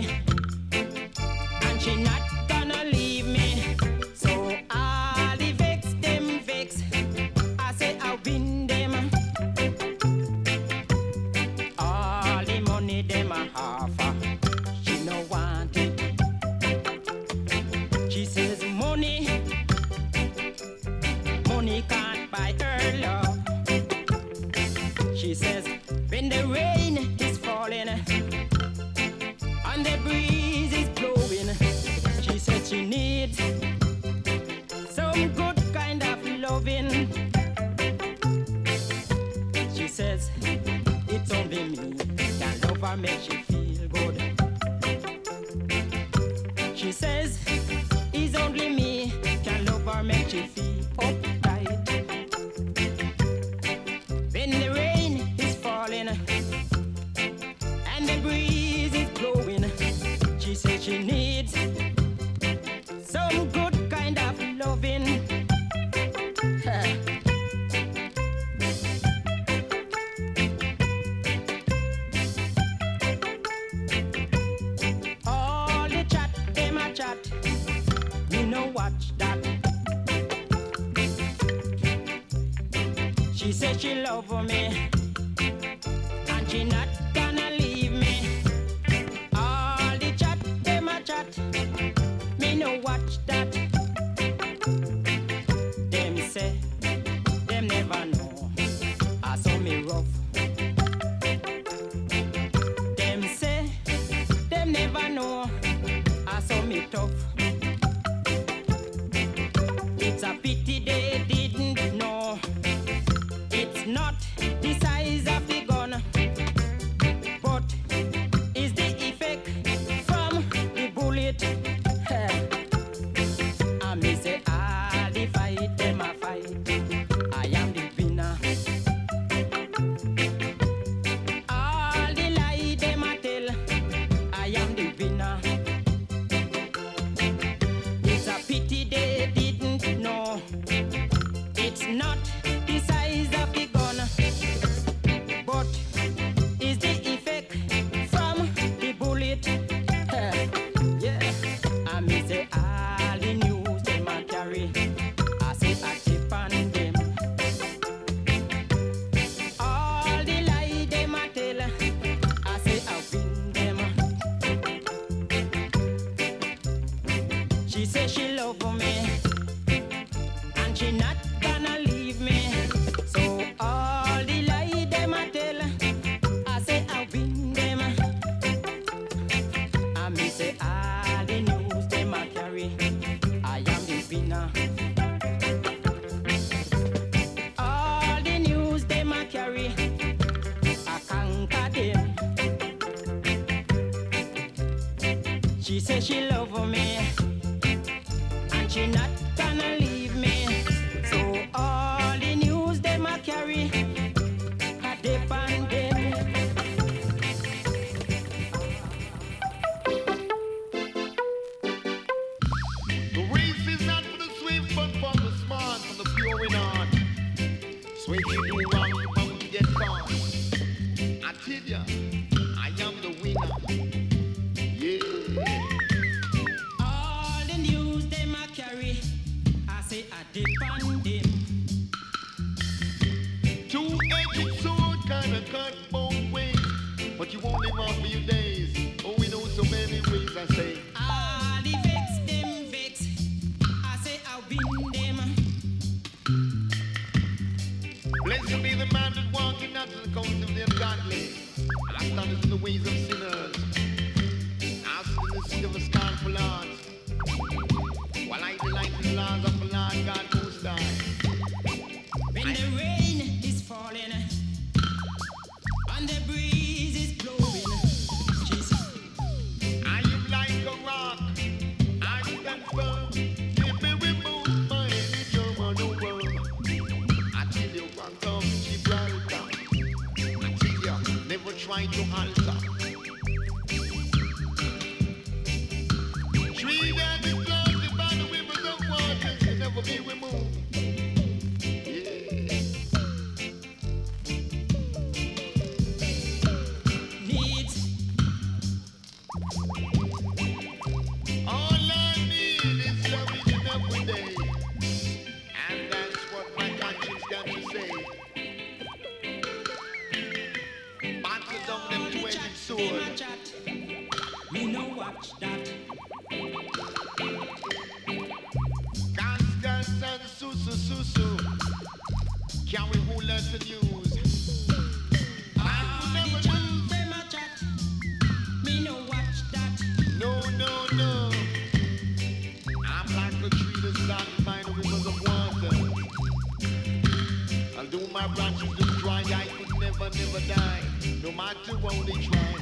I watch you do dry, I could never, never die, no matter what they try.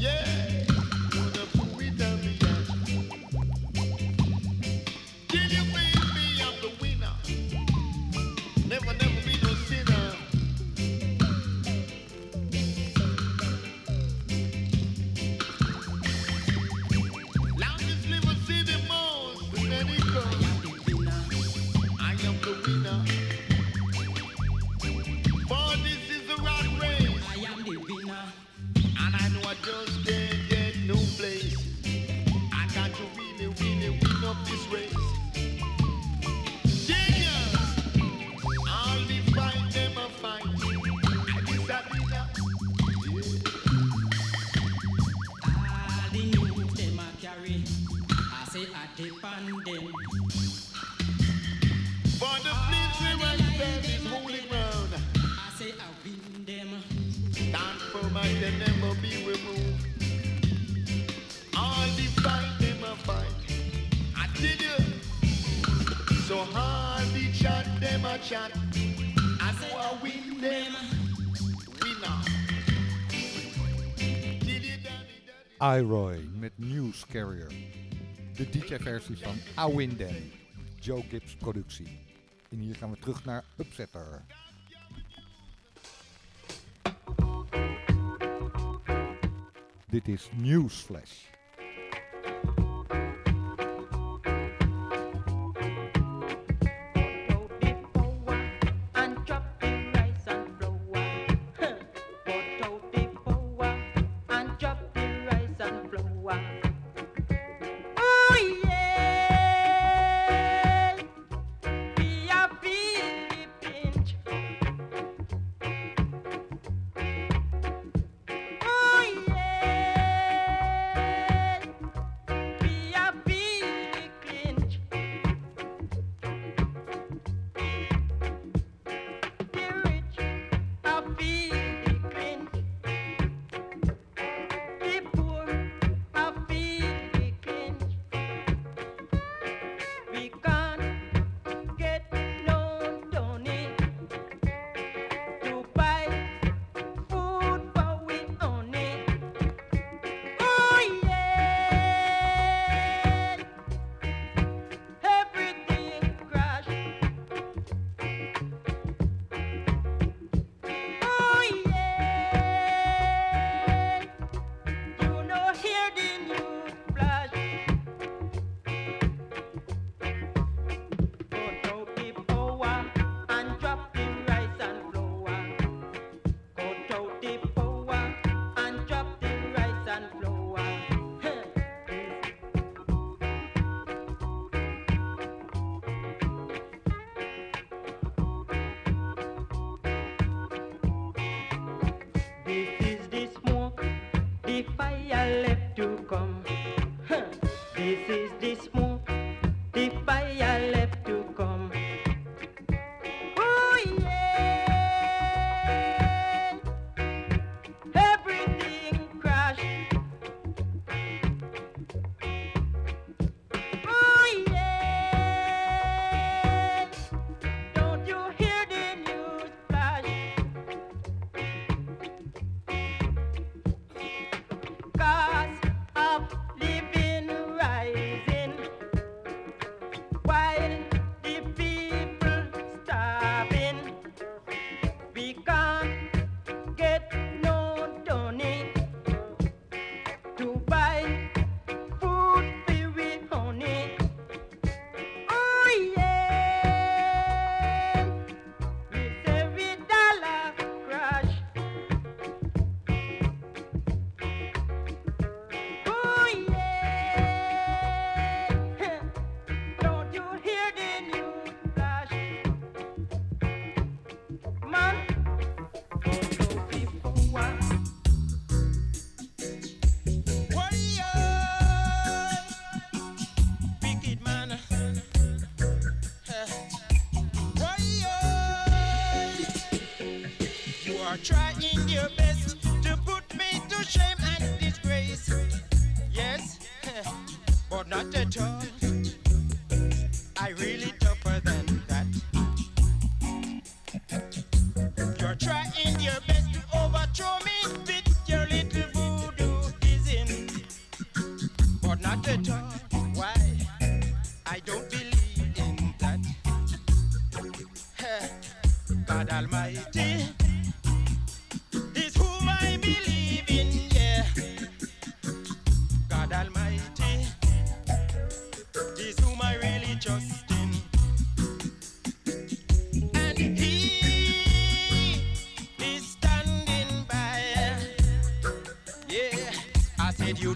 Yeah. Iroy met News Carrier. De DJ-versie van Awinden, Joe Gibbs productie. En hier gaan we terug naar Upsetter. Dit is Newsflash.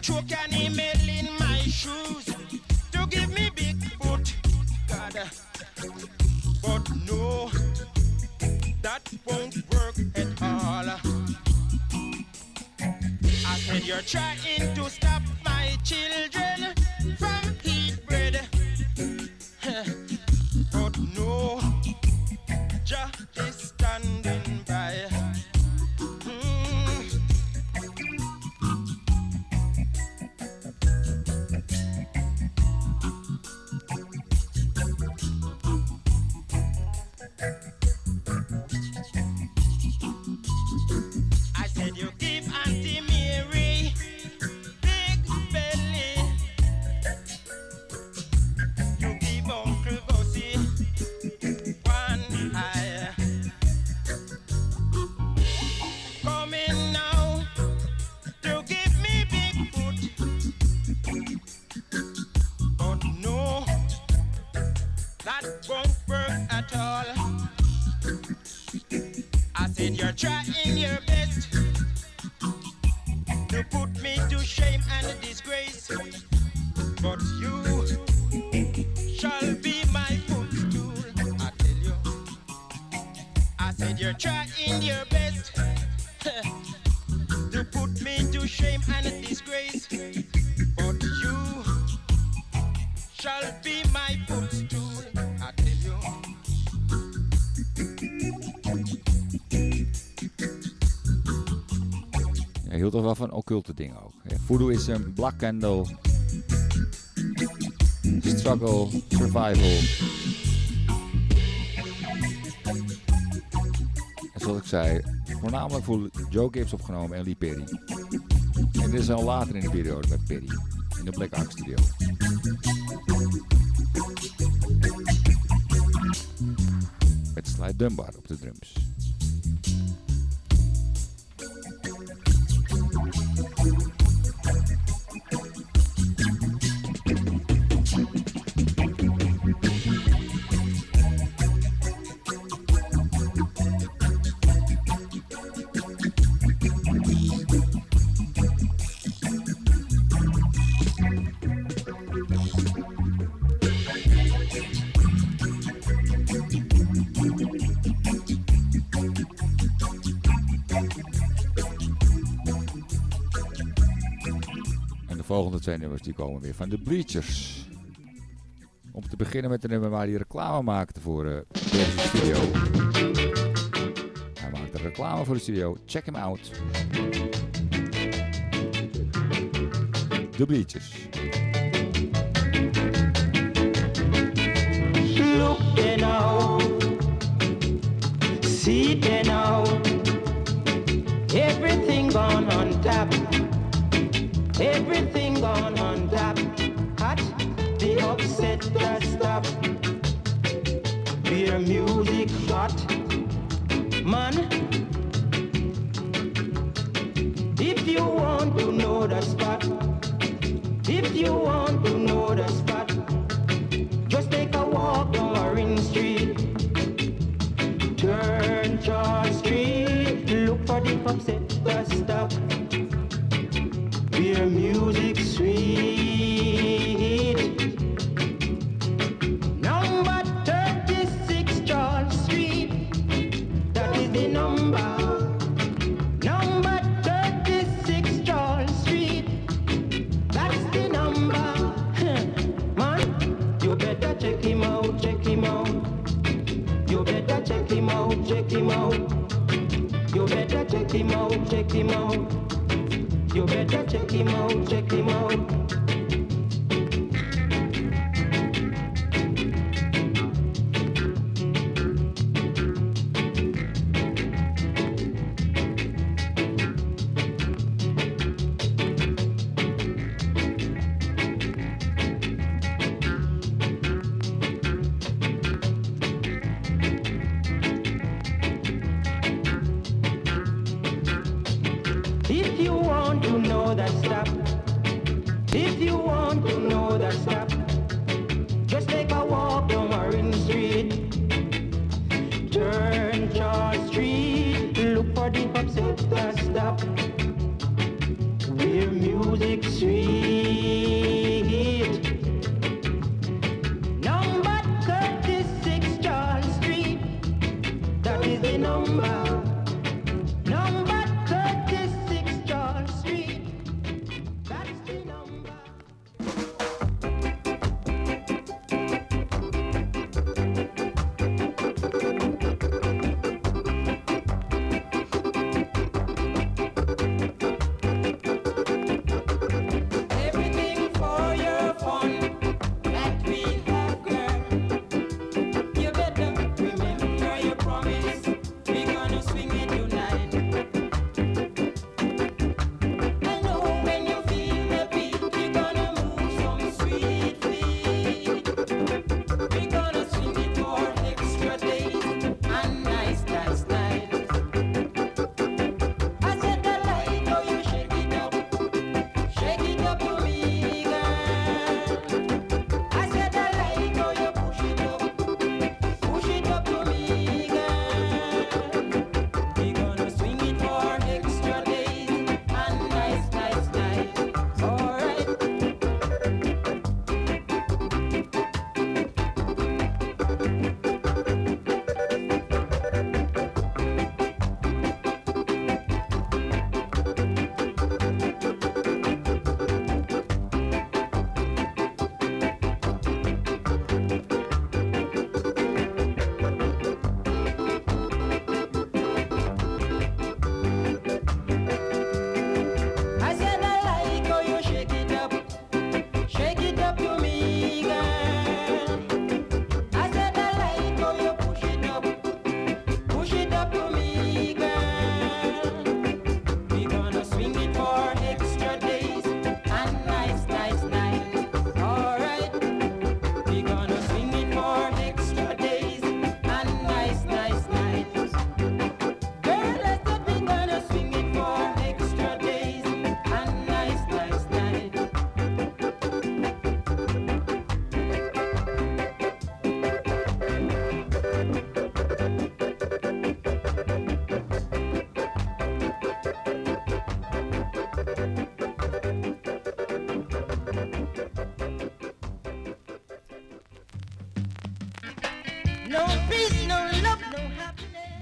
choke an email in my shoes to give me big foot. God, but no, that won't work at all. I said, You're trying. occulte is ook. Black candle, struggle, survival. En zoals ik zei, voornamelijk voor Joe Gibbs opgenomen en Lee Perry. En dit is al later in de periode met Perry, in de Black Ark Studio. Met Sly Dunbar op de drums. die komen weer van de Bleachers. Om te beginnen met de nummer waar hij reclame maakte voor uh, deze studio. Hij maakte reclame voor de studio. Check hem out. De Bleachers. Look there out. See it out. Everything gone on tap. Everything set that music hot.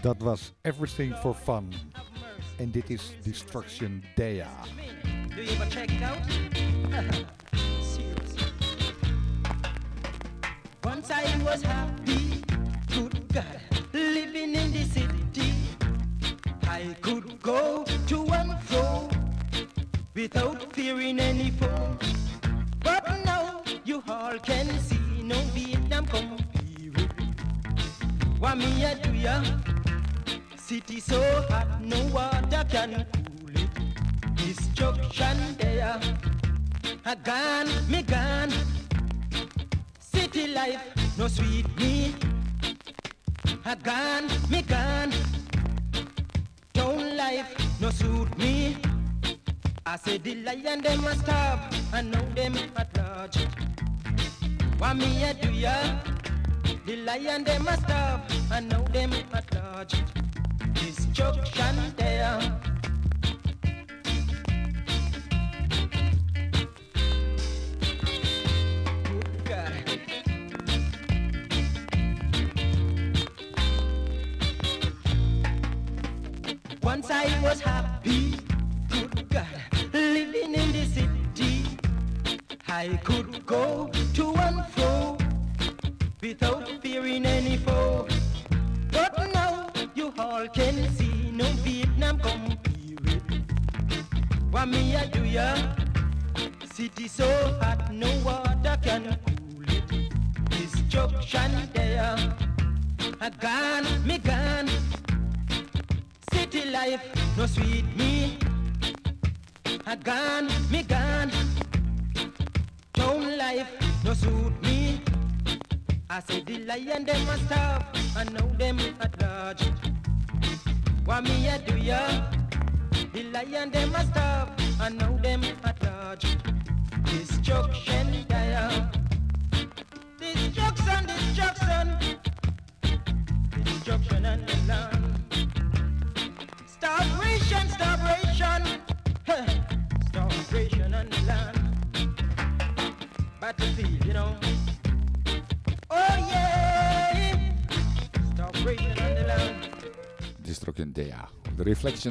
Dat was Everything for Fun. En dit is Destruction Dea. Do you ever check it out? [LAUGHS]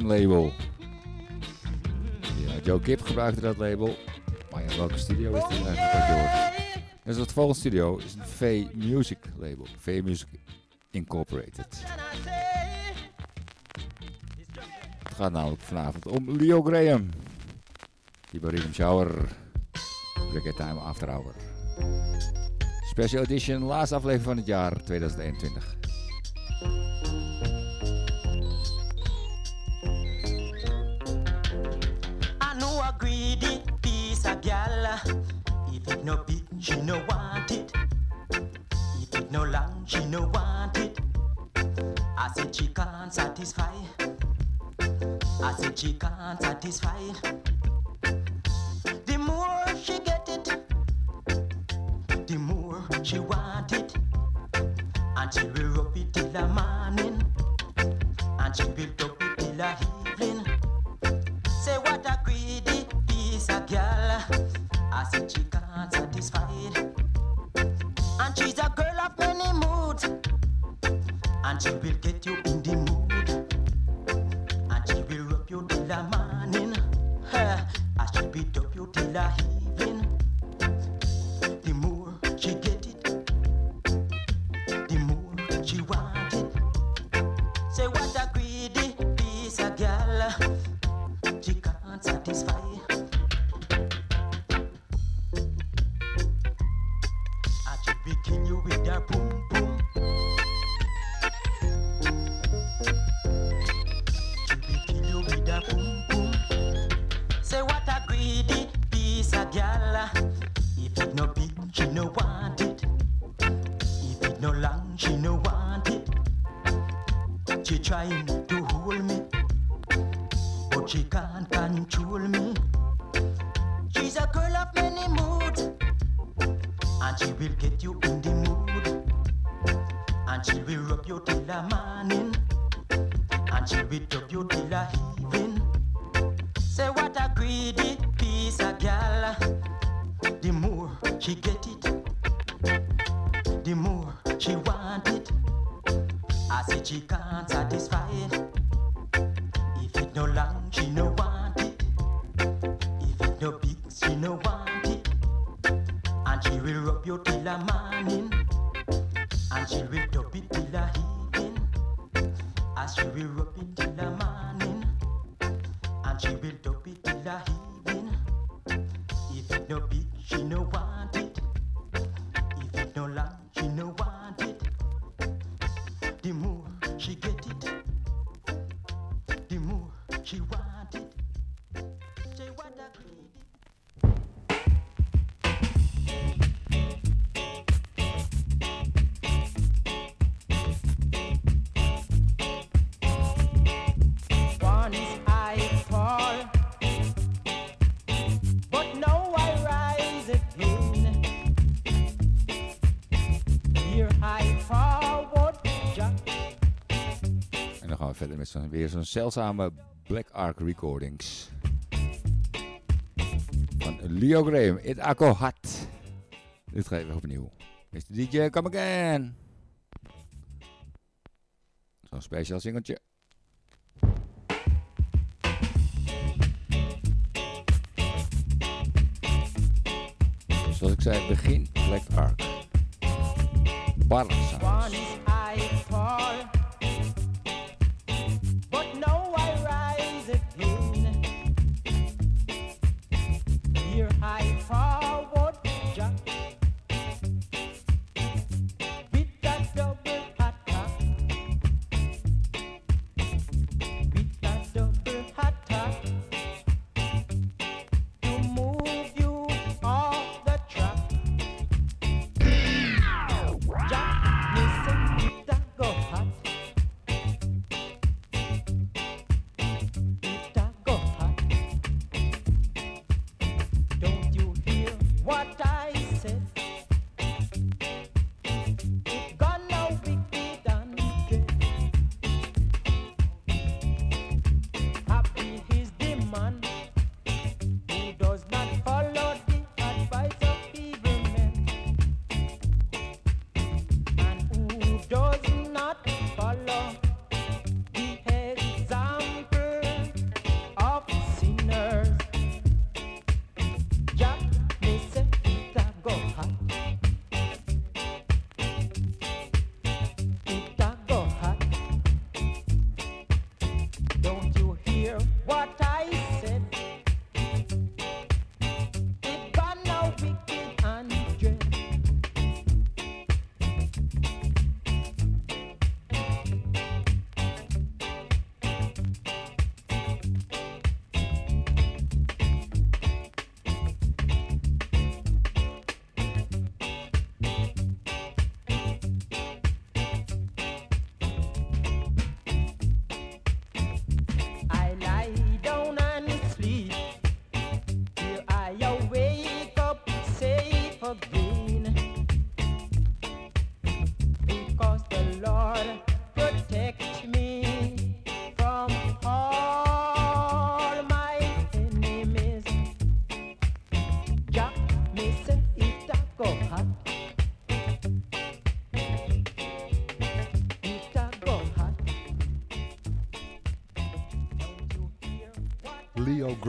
Label. Ja, Joe Kip gebruikte dat label. Maar ja, welke studio is dit eigenlijk ook door? Dus volgende studio is een V Music label. V Music Incorporated. Het gaat namelijk vanavond om Leo Graham. Die Shower. Cricket Time After Hour. Special Edition, laatste aflevering van het jaar 2021. she. And she's a girl of many moods. And she will weer zo'n zeldzame Black Ark Recordings. Van Leo Graham, It Ako Hat. Dit geven we opnieuw. Mr. DJ, come again. Zo'n speciaal singeltje. Zoals ik zei, begin Black Ark. Barça.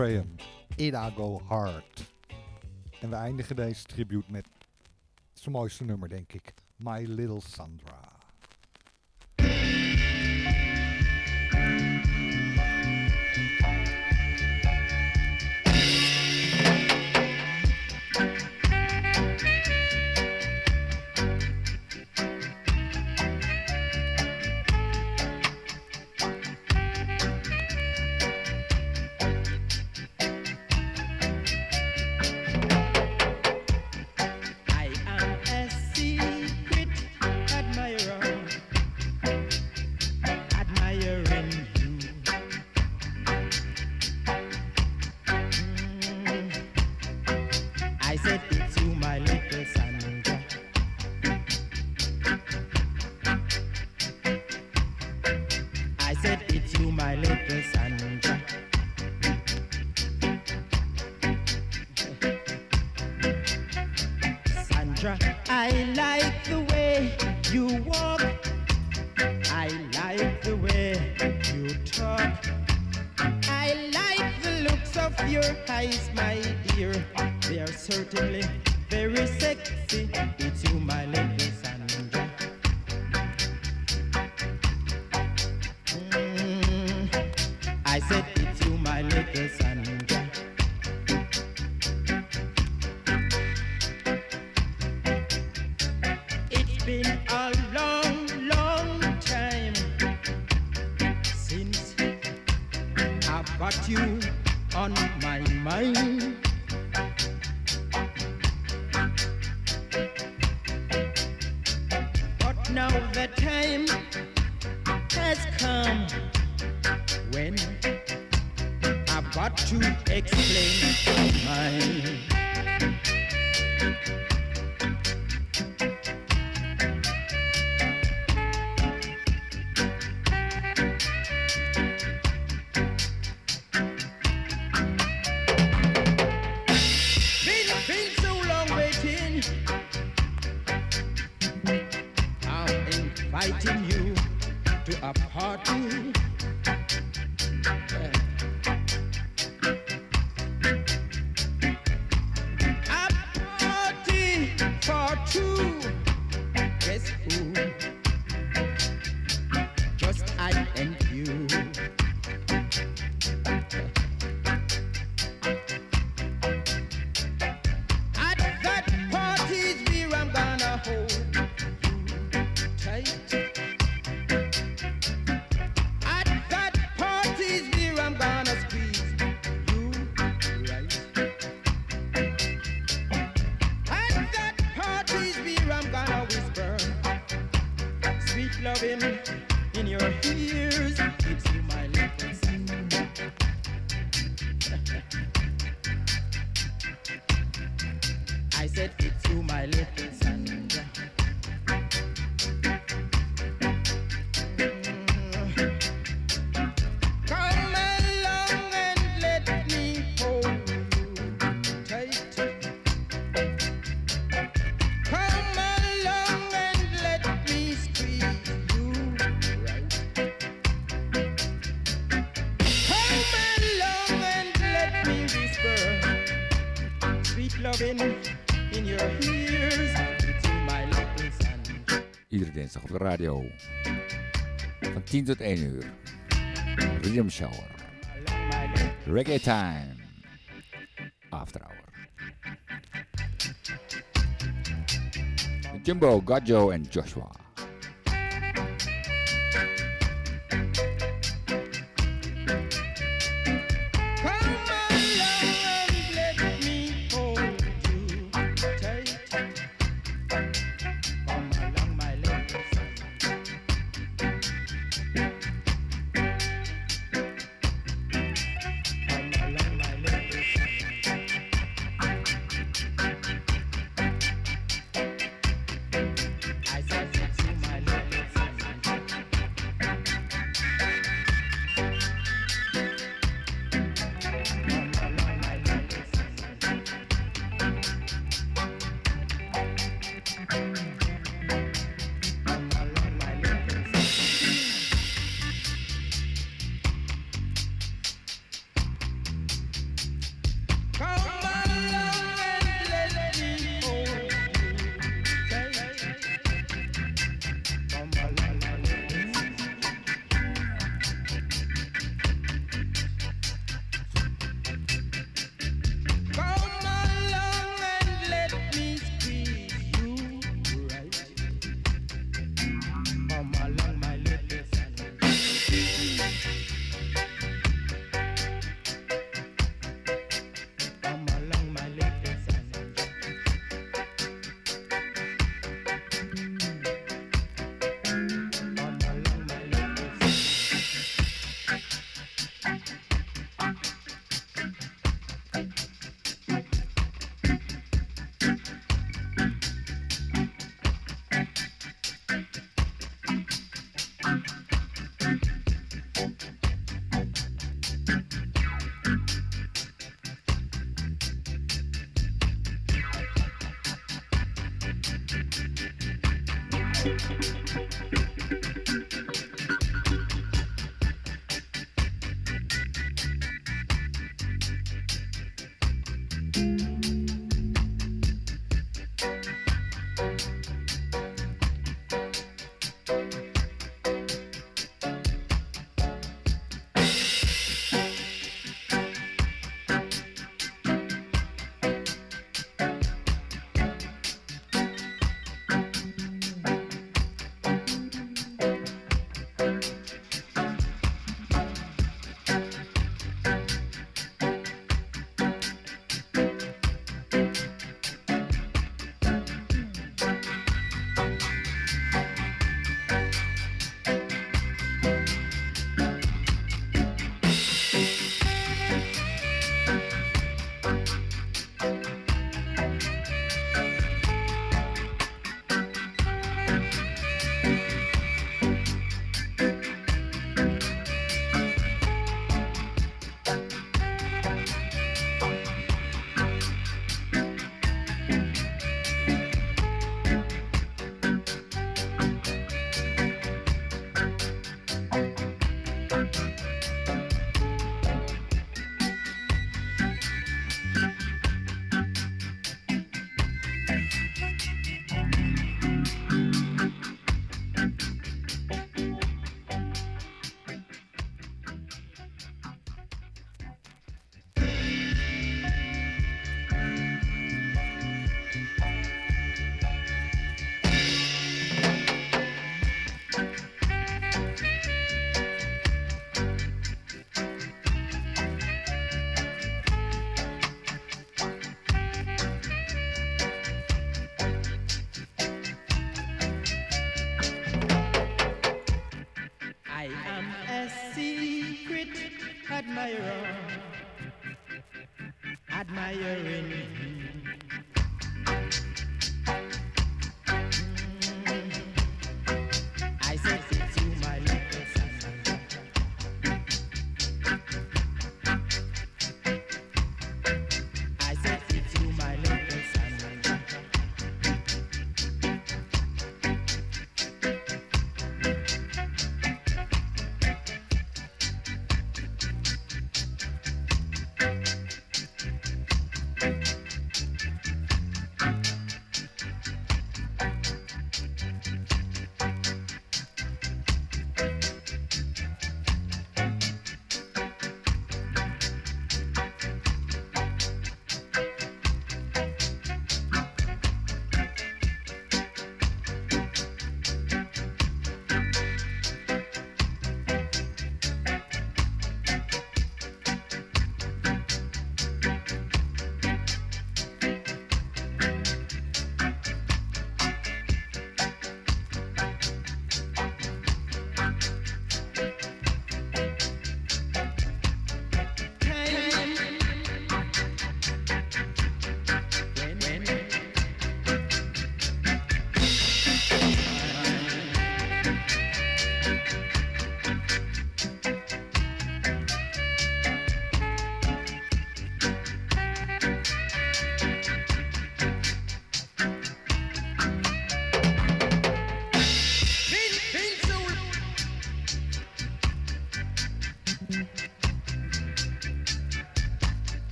Graham, Idago En we eindigen deze tribute met het mooiste nummer, denk ik. My Little Sandra. op de radio. Van 10 tot 1 uur. Rhythm Shower. Reggae Time. After Hour. Jimbo, Gajo en Joshua. Thank you.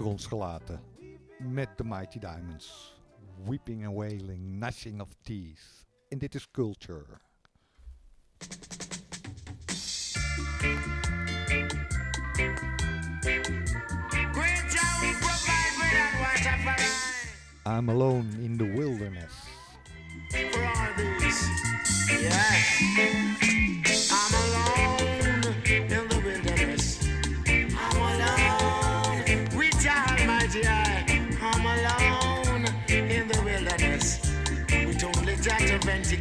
achter ons gelaten. Met de Mighty Diamonds. Weeping and wailing, gnashing of teeth. En dit is Culture. I'm alone in the wilderness. For all these, yes, I'm alone.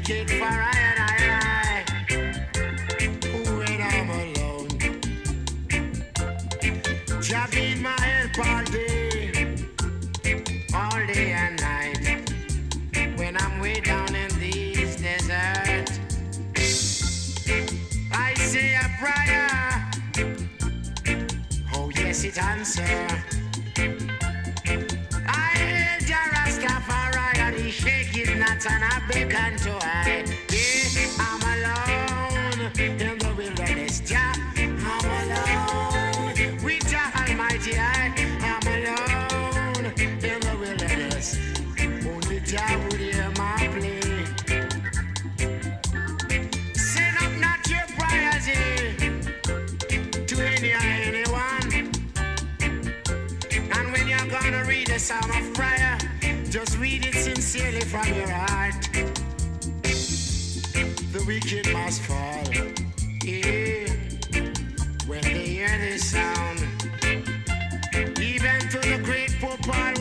ticket for I and I, I. when I'm alone. Jah be my help all day, all day and night. When I'm way down in this desert, I say a prayer. Oh yes, it answers. and I began to hide. Yeah, I'm alone. sincerely from your heart. The wicked must fall. Yeah. When they hear this sound, even to the great popal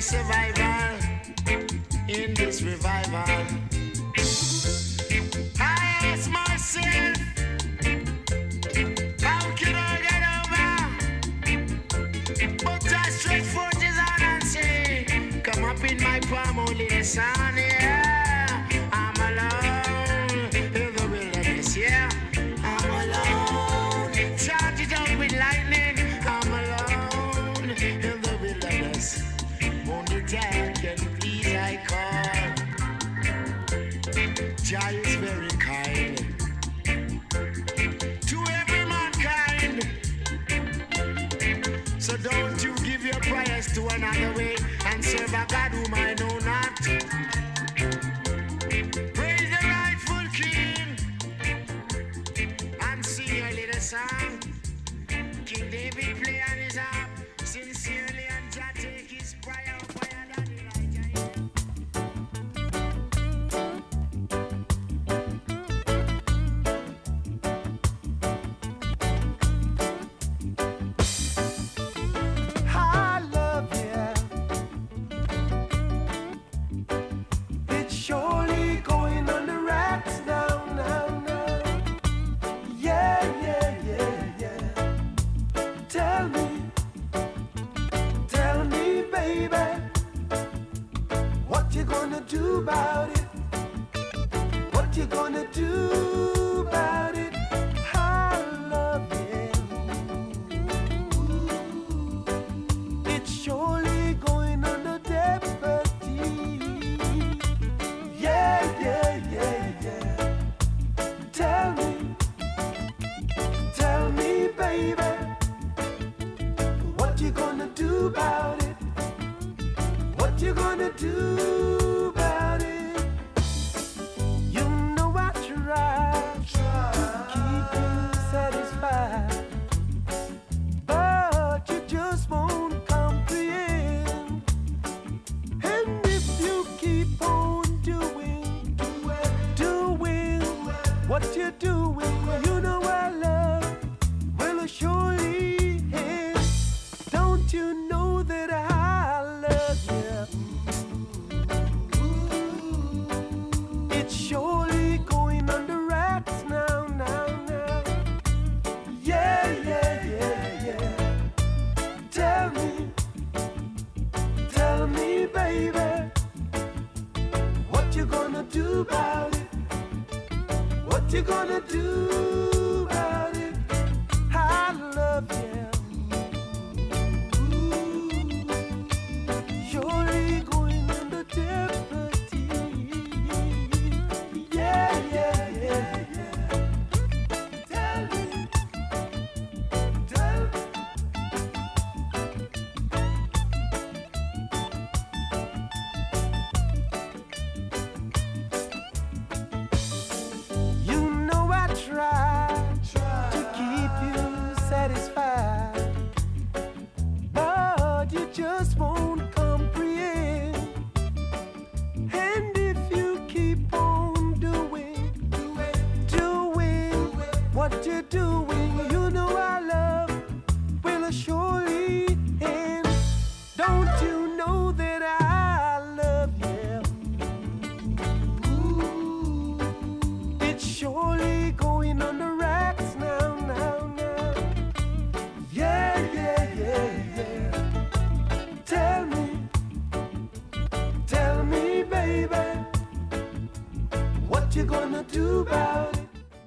survival in this revival. I ask myself, how can I get over? But I stretch and say, Come up in my palm,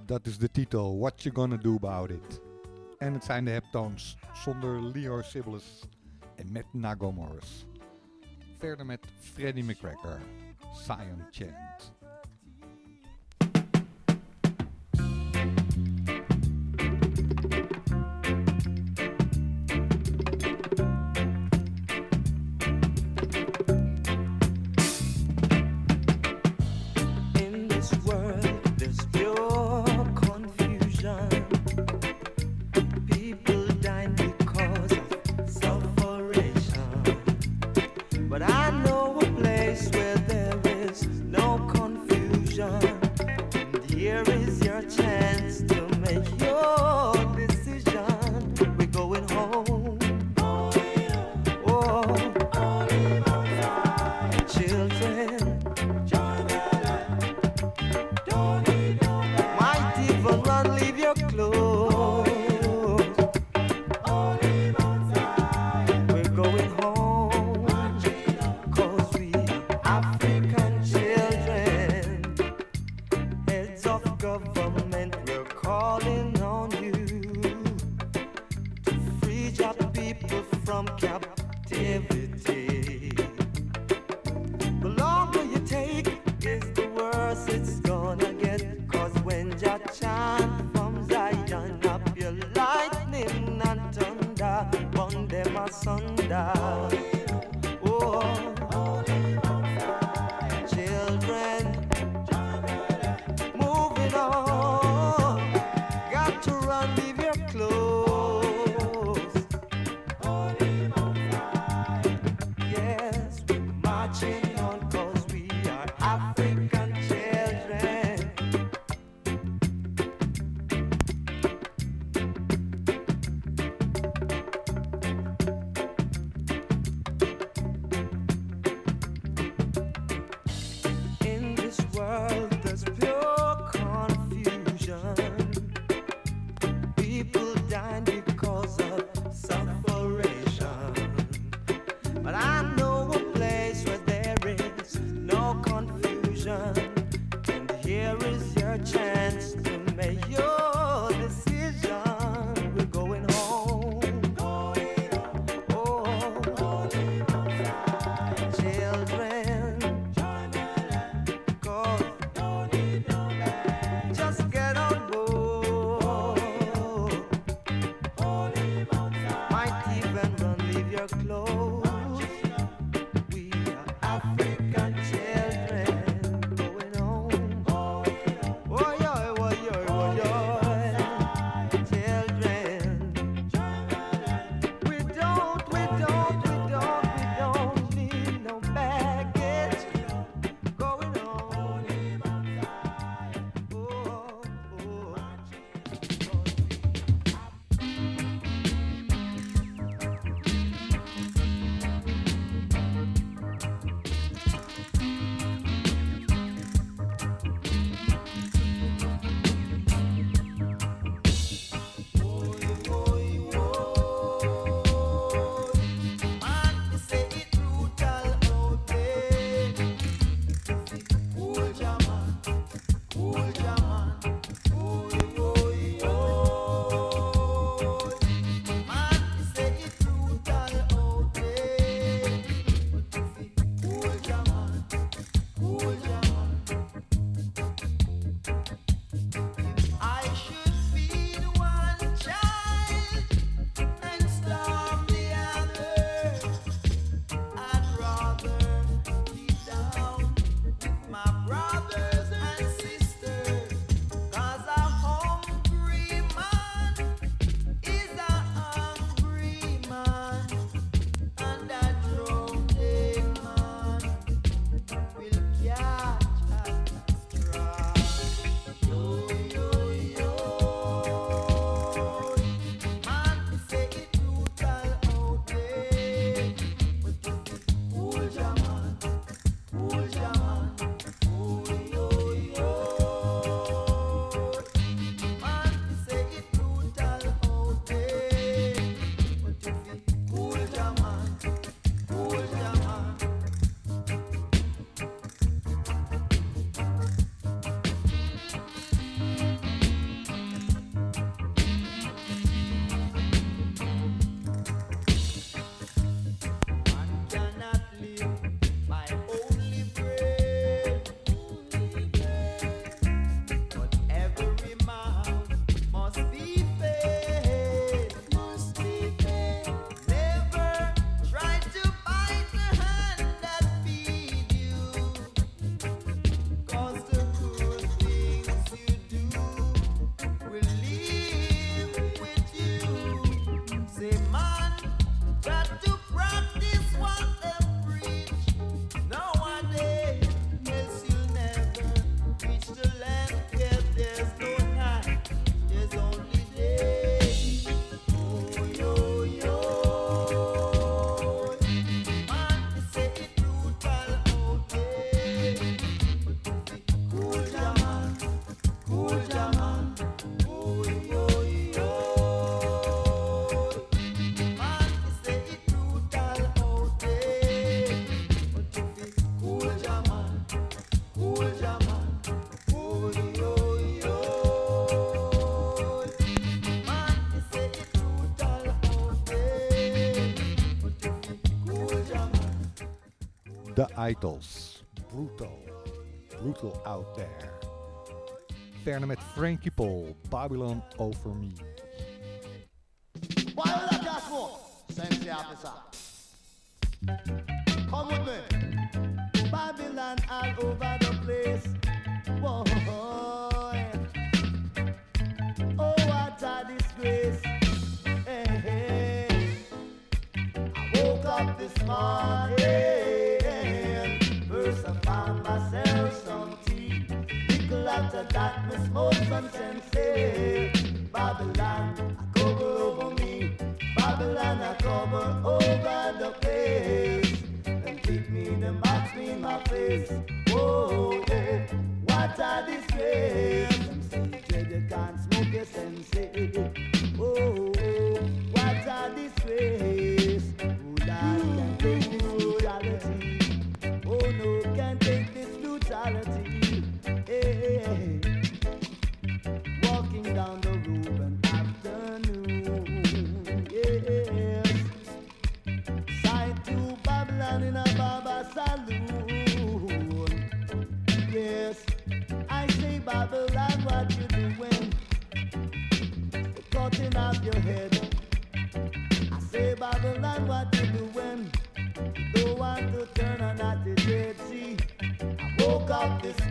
Dat is de titel, What You Gonna Do About It. En het zijn de heptones, zonder Leo Sibbles en met Nago Morris. Verder met Freddie McCracker, Cyan Chant. Idols. Brutal. Brutal out there. Verne met Frankie Paul, Babylon Over Me. Why would I just walk? Send the officer. Come with me. Babylon all over the place. Whoa. promise more sunshine sail. Babylon, I cover over me. Babylon, I cover over the place. And take me, the box me in my face. Oh, yeah, what a disgrace.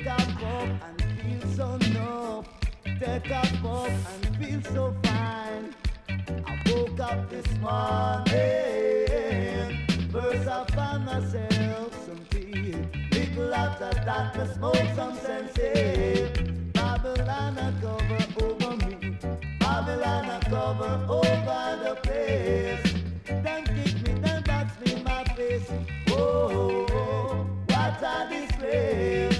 Take a puff and feel so numb. Take a puff and feel so fine. I woke up this morning. First I found myself some tea. Little after that, I smoked some sensei. Babylon a cover over me. Babylon a cover over the place. Then kick me, then box me my face. Oh, oh, oh what a disgrace.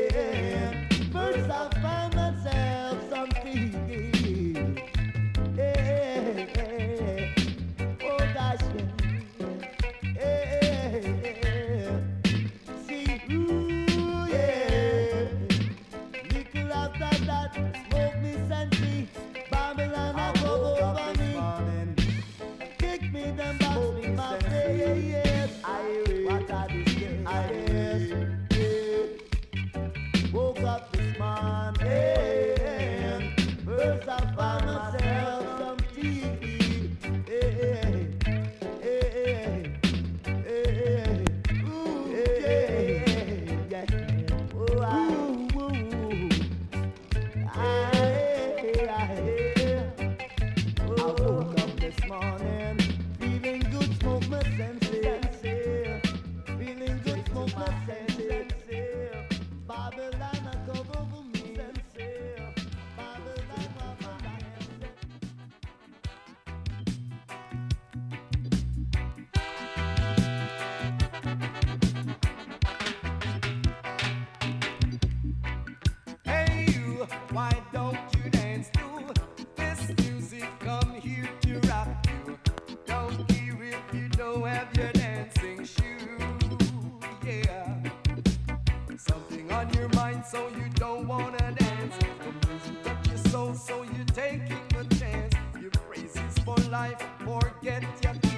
taking a chance. Give praises for life, forget your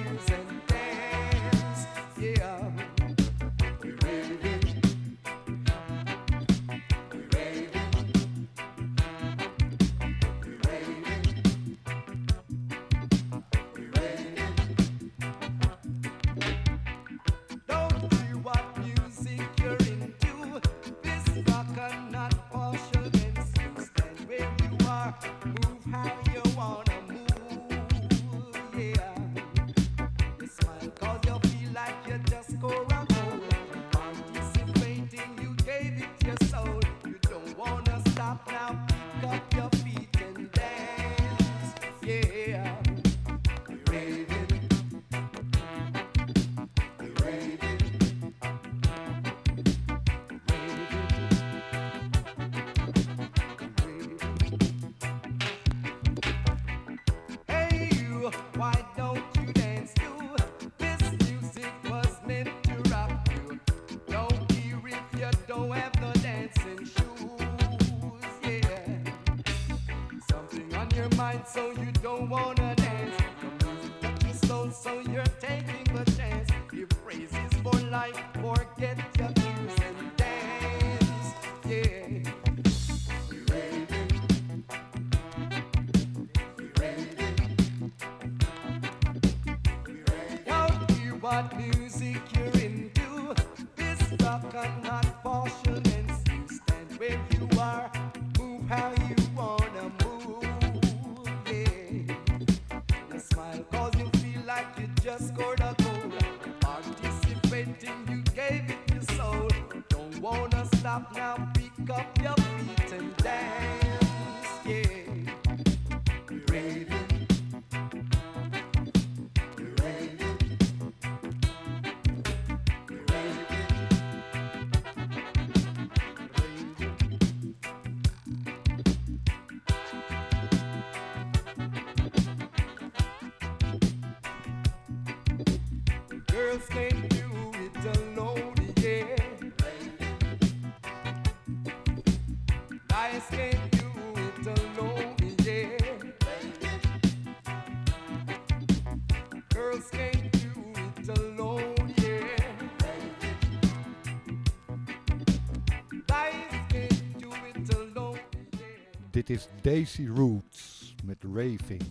Dit is Daisy Roots met Raving.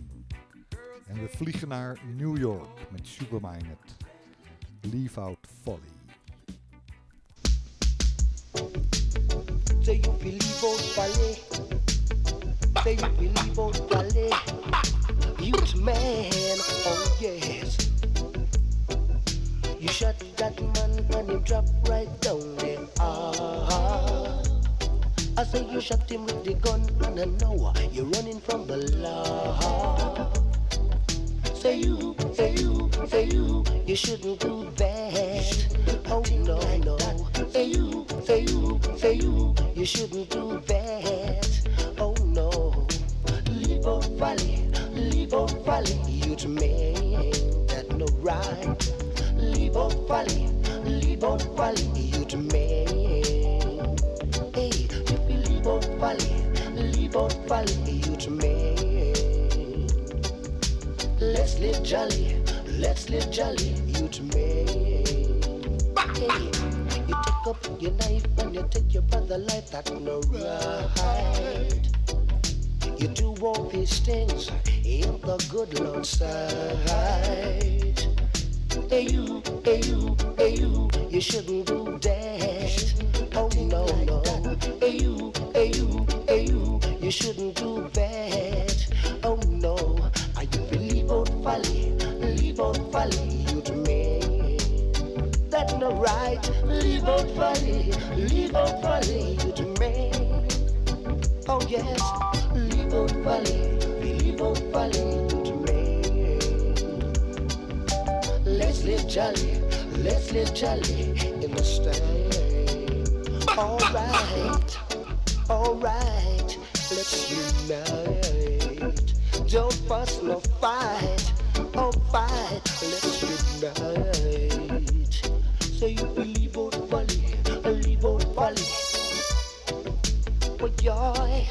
En we vliegen naar New York met Supermind. Leave Out Folly. Say you believe on ballet. Say you believe on ballet. Youth man, oh yes. You shot that man and he drop right down there. Ah. I say you shot him with the gun and I know you're running from the law. Say you, say you, say you, you shouldn't do that. Oh no, no. Say you, say you, say you, you shouldn't do that. Oh no. Leave out valley, leave out valley, youth man, that no right. Leave out valley, leave out valley, youth man. You leave out leave out valley, youth man. Let's live jolly, let's live jolly, youth man. Hey, you take up your knife and you take your brother life, that's no right. You do all these things in the good Lord's sight. Hey you, hey you, hey you, you shouldn't do that. Oh no, no. Hey you, you, you, you shouldn't do that. Oh no. Are you believe out folly, leave out folly, you to me. That's not right. Leave out folly, leave out folly, you to me. Oh yes, leave out folly, leave out folly, you to me. Let's live jolly, let's live jolly in the stand. Alright, alright, let's unite. Don't fuss, no fight, oh fight, let's unite. So you believe on folly, leave on folly. Oh joy,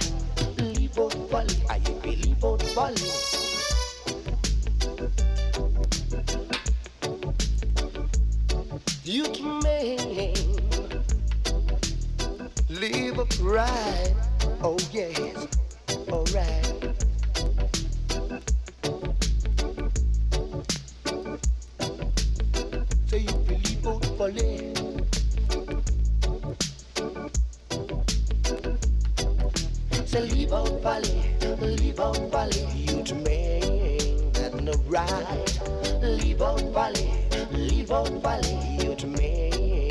leave on folly, I believe on folly. You can live upright. Oh yes, alright. So you believe on folly. So leave out folly, leave out folly. You to me, that's no right. Leave out folly, leave out folly. You to me,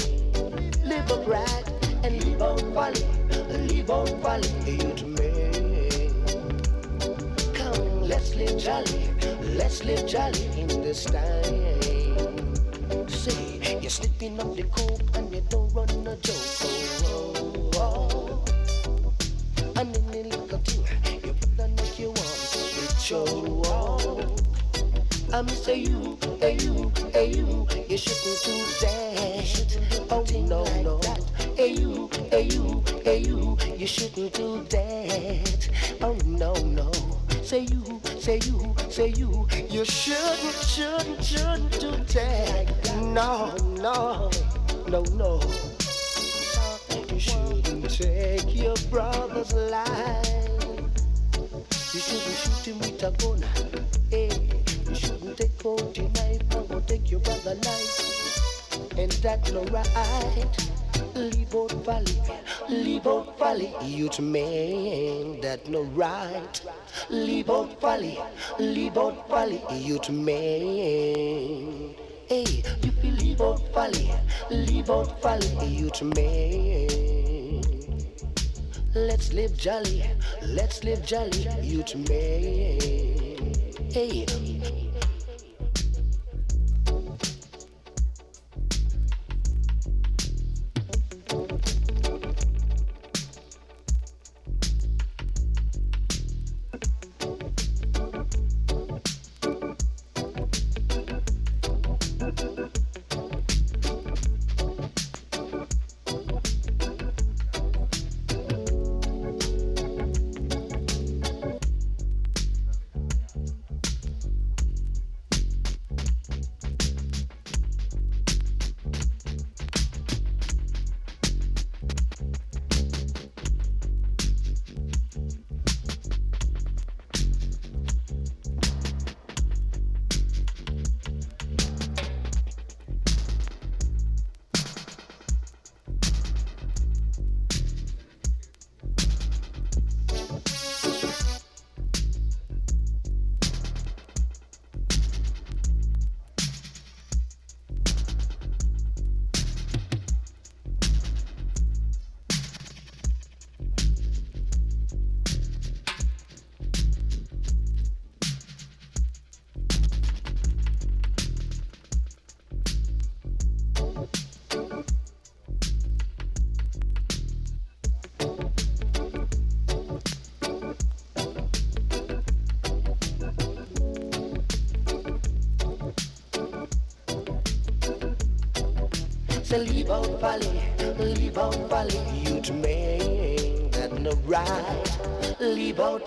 live upright and leave out folly, me. Come, let's live jolly, let's live jolly in this time. See, you're slipping up the coke and you don't run a joke. Oh, oh, oh. And in the little thing, you put on like you want to show. Oh. I'm say you, hey you, hey you, you shouldn't do that. Oh no no, hey you, hey you, hey you, you shouldn't do that. Oh no no, say you, say you, say you. You shouldn't, shouldn't, shouldn't do that. No, no, no, no. You shouldn't take your brother's life. You shouldn't shoot him with a gun. Hey, you shouldn't take out your knife and go take your brother's life. And that's no right. Out valley, out valley, youth man, that no right. Out valley, out valley, youth man. Hey, you feel out valley, out valley, youth man. Let's live jolly, let's live jolly, youth man. Hey.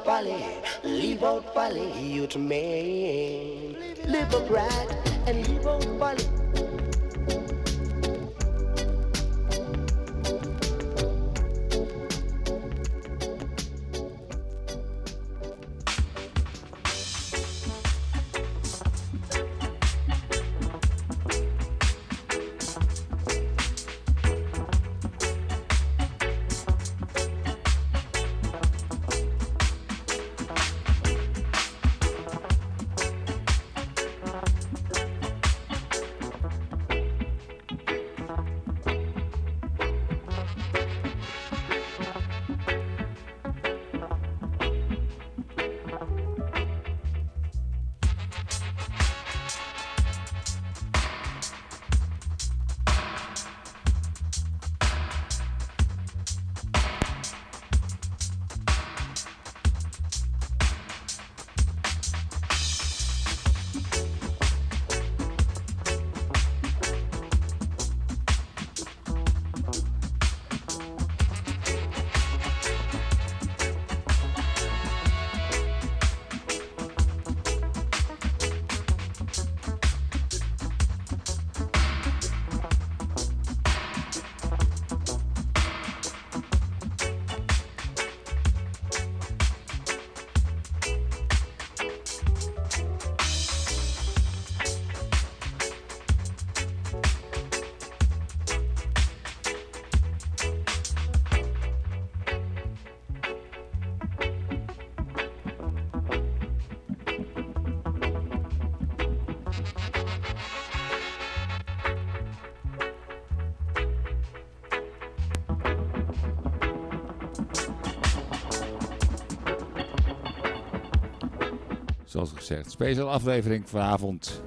Leave out valley, leave out valley, gezegd. Aflevering vanavond.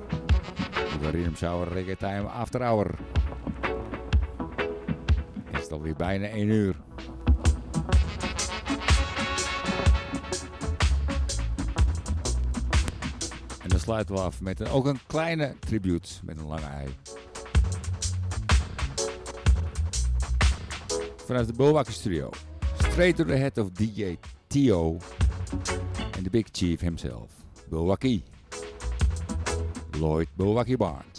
De Rhythm Shower Reggae Time After Hour. Is het alweer bijna 1 uur. En dan sluiten we af met ook een kleine tribute met een lange ei. Vanuit de Bowakker Studio. Straight to the head of DJ Tio en de Big Chief himself. Milwaukee. Lloyd Milwaukee Barnes.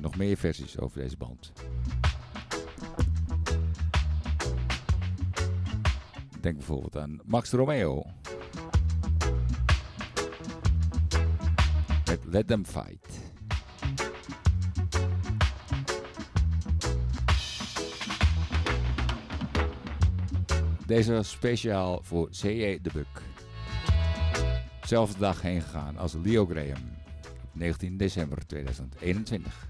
nog meer versies over deze band. Denk bijvoorbeeld aan Max Romeo. Met Let Them Fight. Deze was speciaal voor C.J. de Buck. Zelfde dag heen gegaan als Leo Graham. 19 december 2021.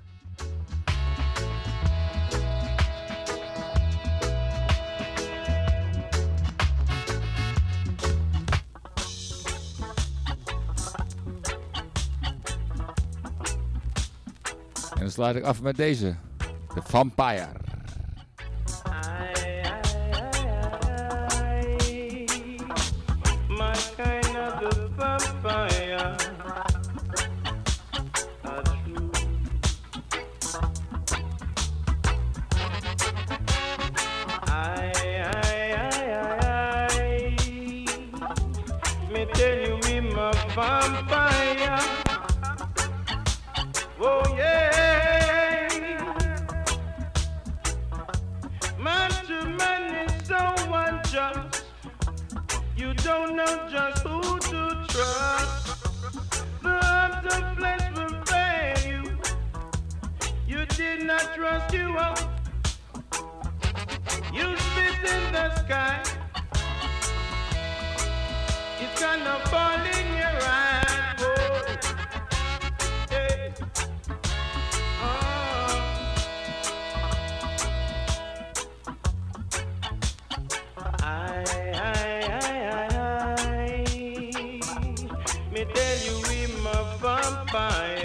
sluit ik af met deze. de Vampire. Bye.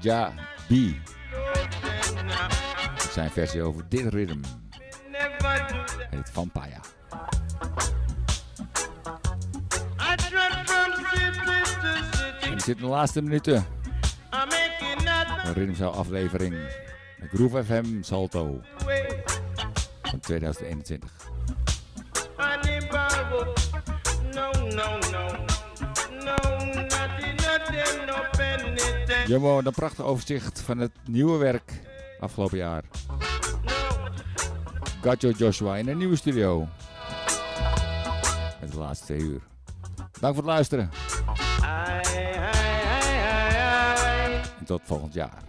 Ja, B. Zijn versie over dit ritme heet Vampire. En we zitten in de laatste minuten. Een ritmzaal aflevering. Groove FM Salto van 2021. Jumbo, een prachtig overzicht van het nieuwe werk afgelopen jaar. Gajo Joshua in een nieuwe studio. Het laatste twee uur. Dank voor het luisteren. En tot volgend jaar.